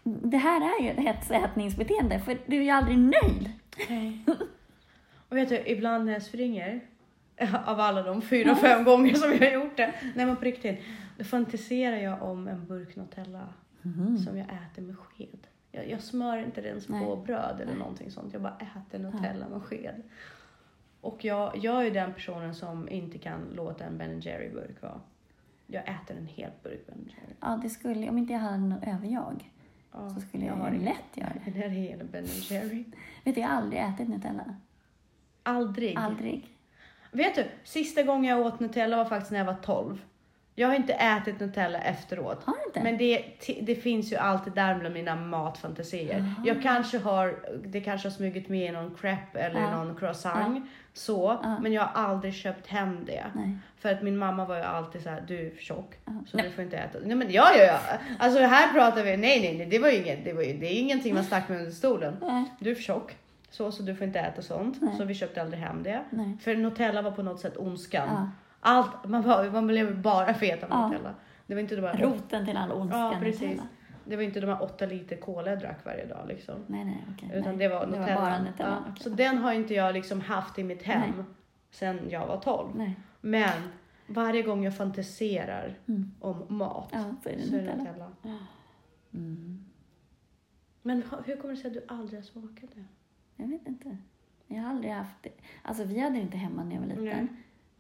det här är ju ett hetsätningsbeteende för du är ju aldrig nöjd. Nej. Och vet du, ibland när jag springer, av alla de fyra, fem gånger som jag har gjort det, nej men på riktigt, då fantiserar jag om en burk Nutella som jag äter med sked. Jag, jag smör inte ens på Nej. bröd eller någonting sånt, jag bara äter Nutella med sked. Och jag, jag är den personen som inte kan låta en Ben Jerry burk vara. Jag äter en hel burk Ben Jerry. Ja, det skulle, om inte jag hade någon överjag Ja, så skulle jag, har lätt göra det. Det är hela Ben Jerry. Vet du, jag har aldrig ätit Nutella. Aldrig. Aldrig. Vet du, sista gången jag åt Nutella var faktiskt när jag var 12. Jag har inte ätit Nutella efteråt. Har du inte? Men det, det finns ju alltid där bland mina matfantasier. Jag kanske har, det kanske har smugit med i någon crepe eller Ja. någon croissant. Så, Ja. men jag har aldrig köpt hem det. Nej. För att min mamma var ju alltid så här: du är för tjock. Ja. Så du får inte äta. Nej men ja, ja, ja. Alltså här pratar vi, nej, nej, nej, det var ju inget, det var ju, det är ingenting man stack med under stolen. Nej. Du är för tjock. Så, så du får inte äta sånt. Nej. Så vi köpte aldrig hem det. Nej. För Nutella var på något sätt ondskan. Allt, man, var, man blev bara fet av. Nutella. Det var inte de här, Roten till all ondskan. ja, precis. Nutella. Det var inte de här åtta liter cola jag drack varje dag liksom. Nej, nej, okej. Utan nej. det var Nutella. bara Nutella. Ja, okej. Så den har inte jag liksom haft i mitt hem Nej. sen jag var 12. Nej. Men varje gång jag fantiserar Mm. om mat Ja, så är det så är det Nutella. Nutella. Mm. Men hur kommer det sig att du aldrig har smakat det? Jag vet inte. Jag har aldrig haft det. Alltså vi hade det inte hemma när jag var liten. Nej.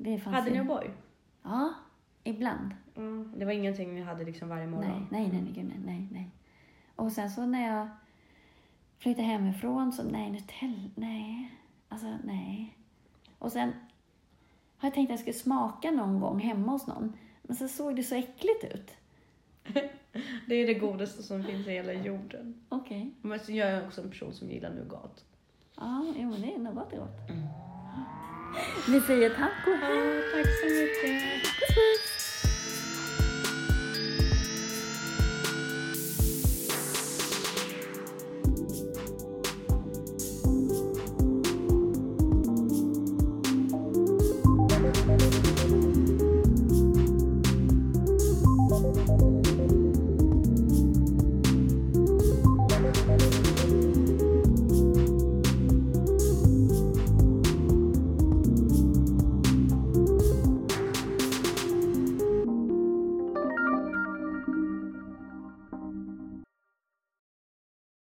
Det fanns Hade ni O'boy? Ja, ibland. Mm. Det var ingenting vi hade liksom varje morgon? Nej, nej, nej, nej, nej, nej. Och sen så när jag flyttade hemifrån så, nej, Nutella, nej. Alltså, nej. Och sen har jag tänkt att jag skulle smaka någon gång hemma hos någon. Men så såg det så äckligt ut. Det är det godaste som finns i hela jorden. Okej. Men så jag är också en person som gillar nougat. Ja, jo, men det är det är gott. Vi säger tack och hej. tack så mycket. Puss, puss.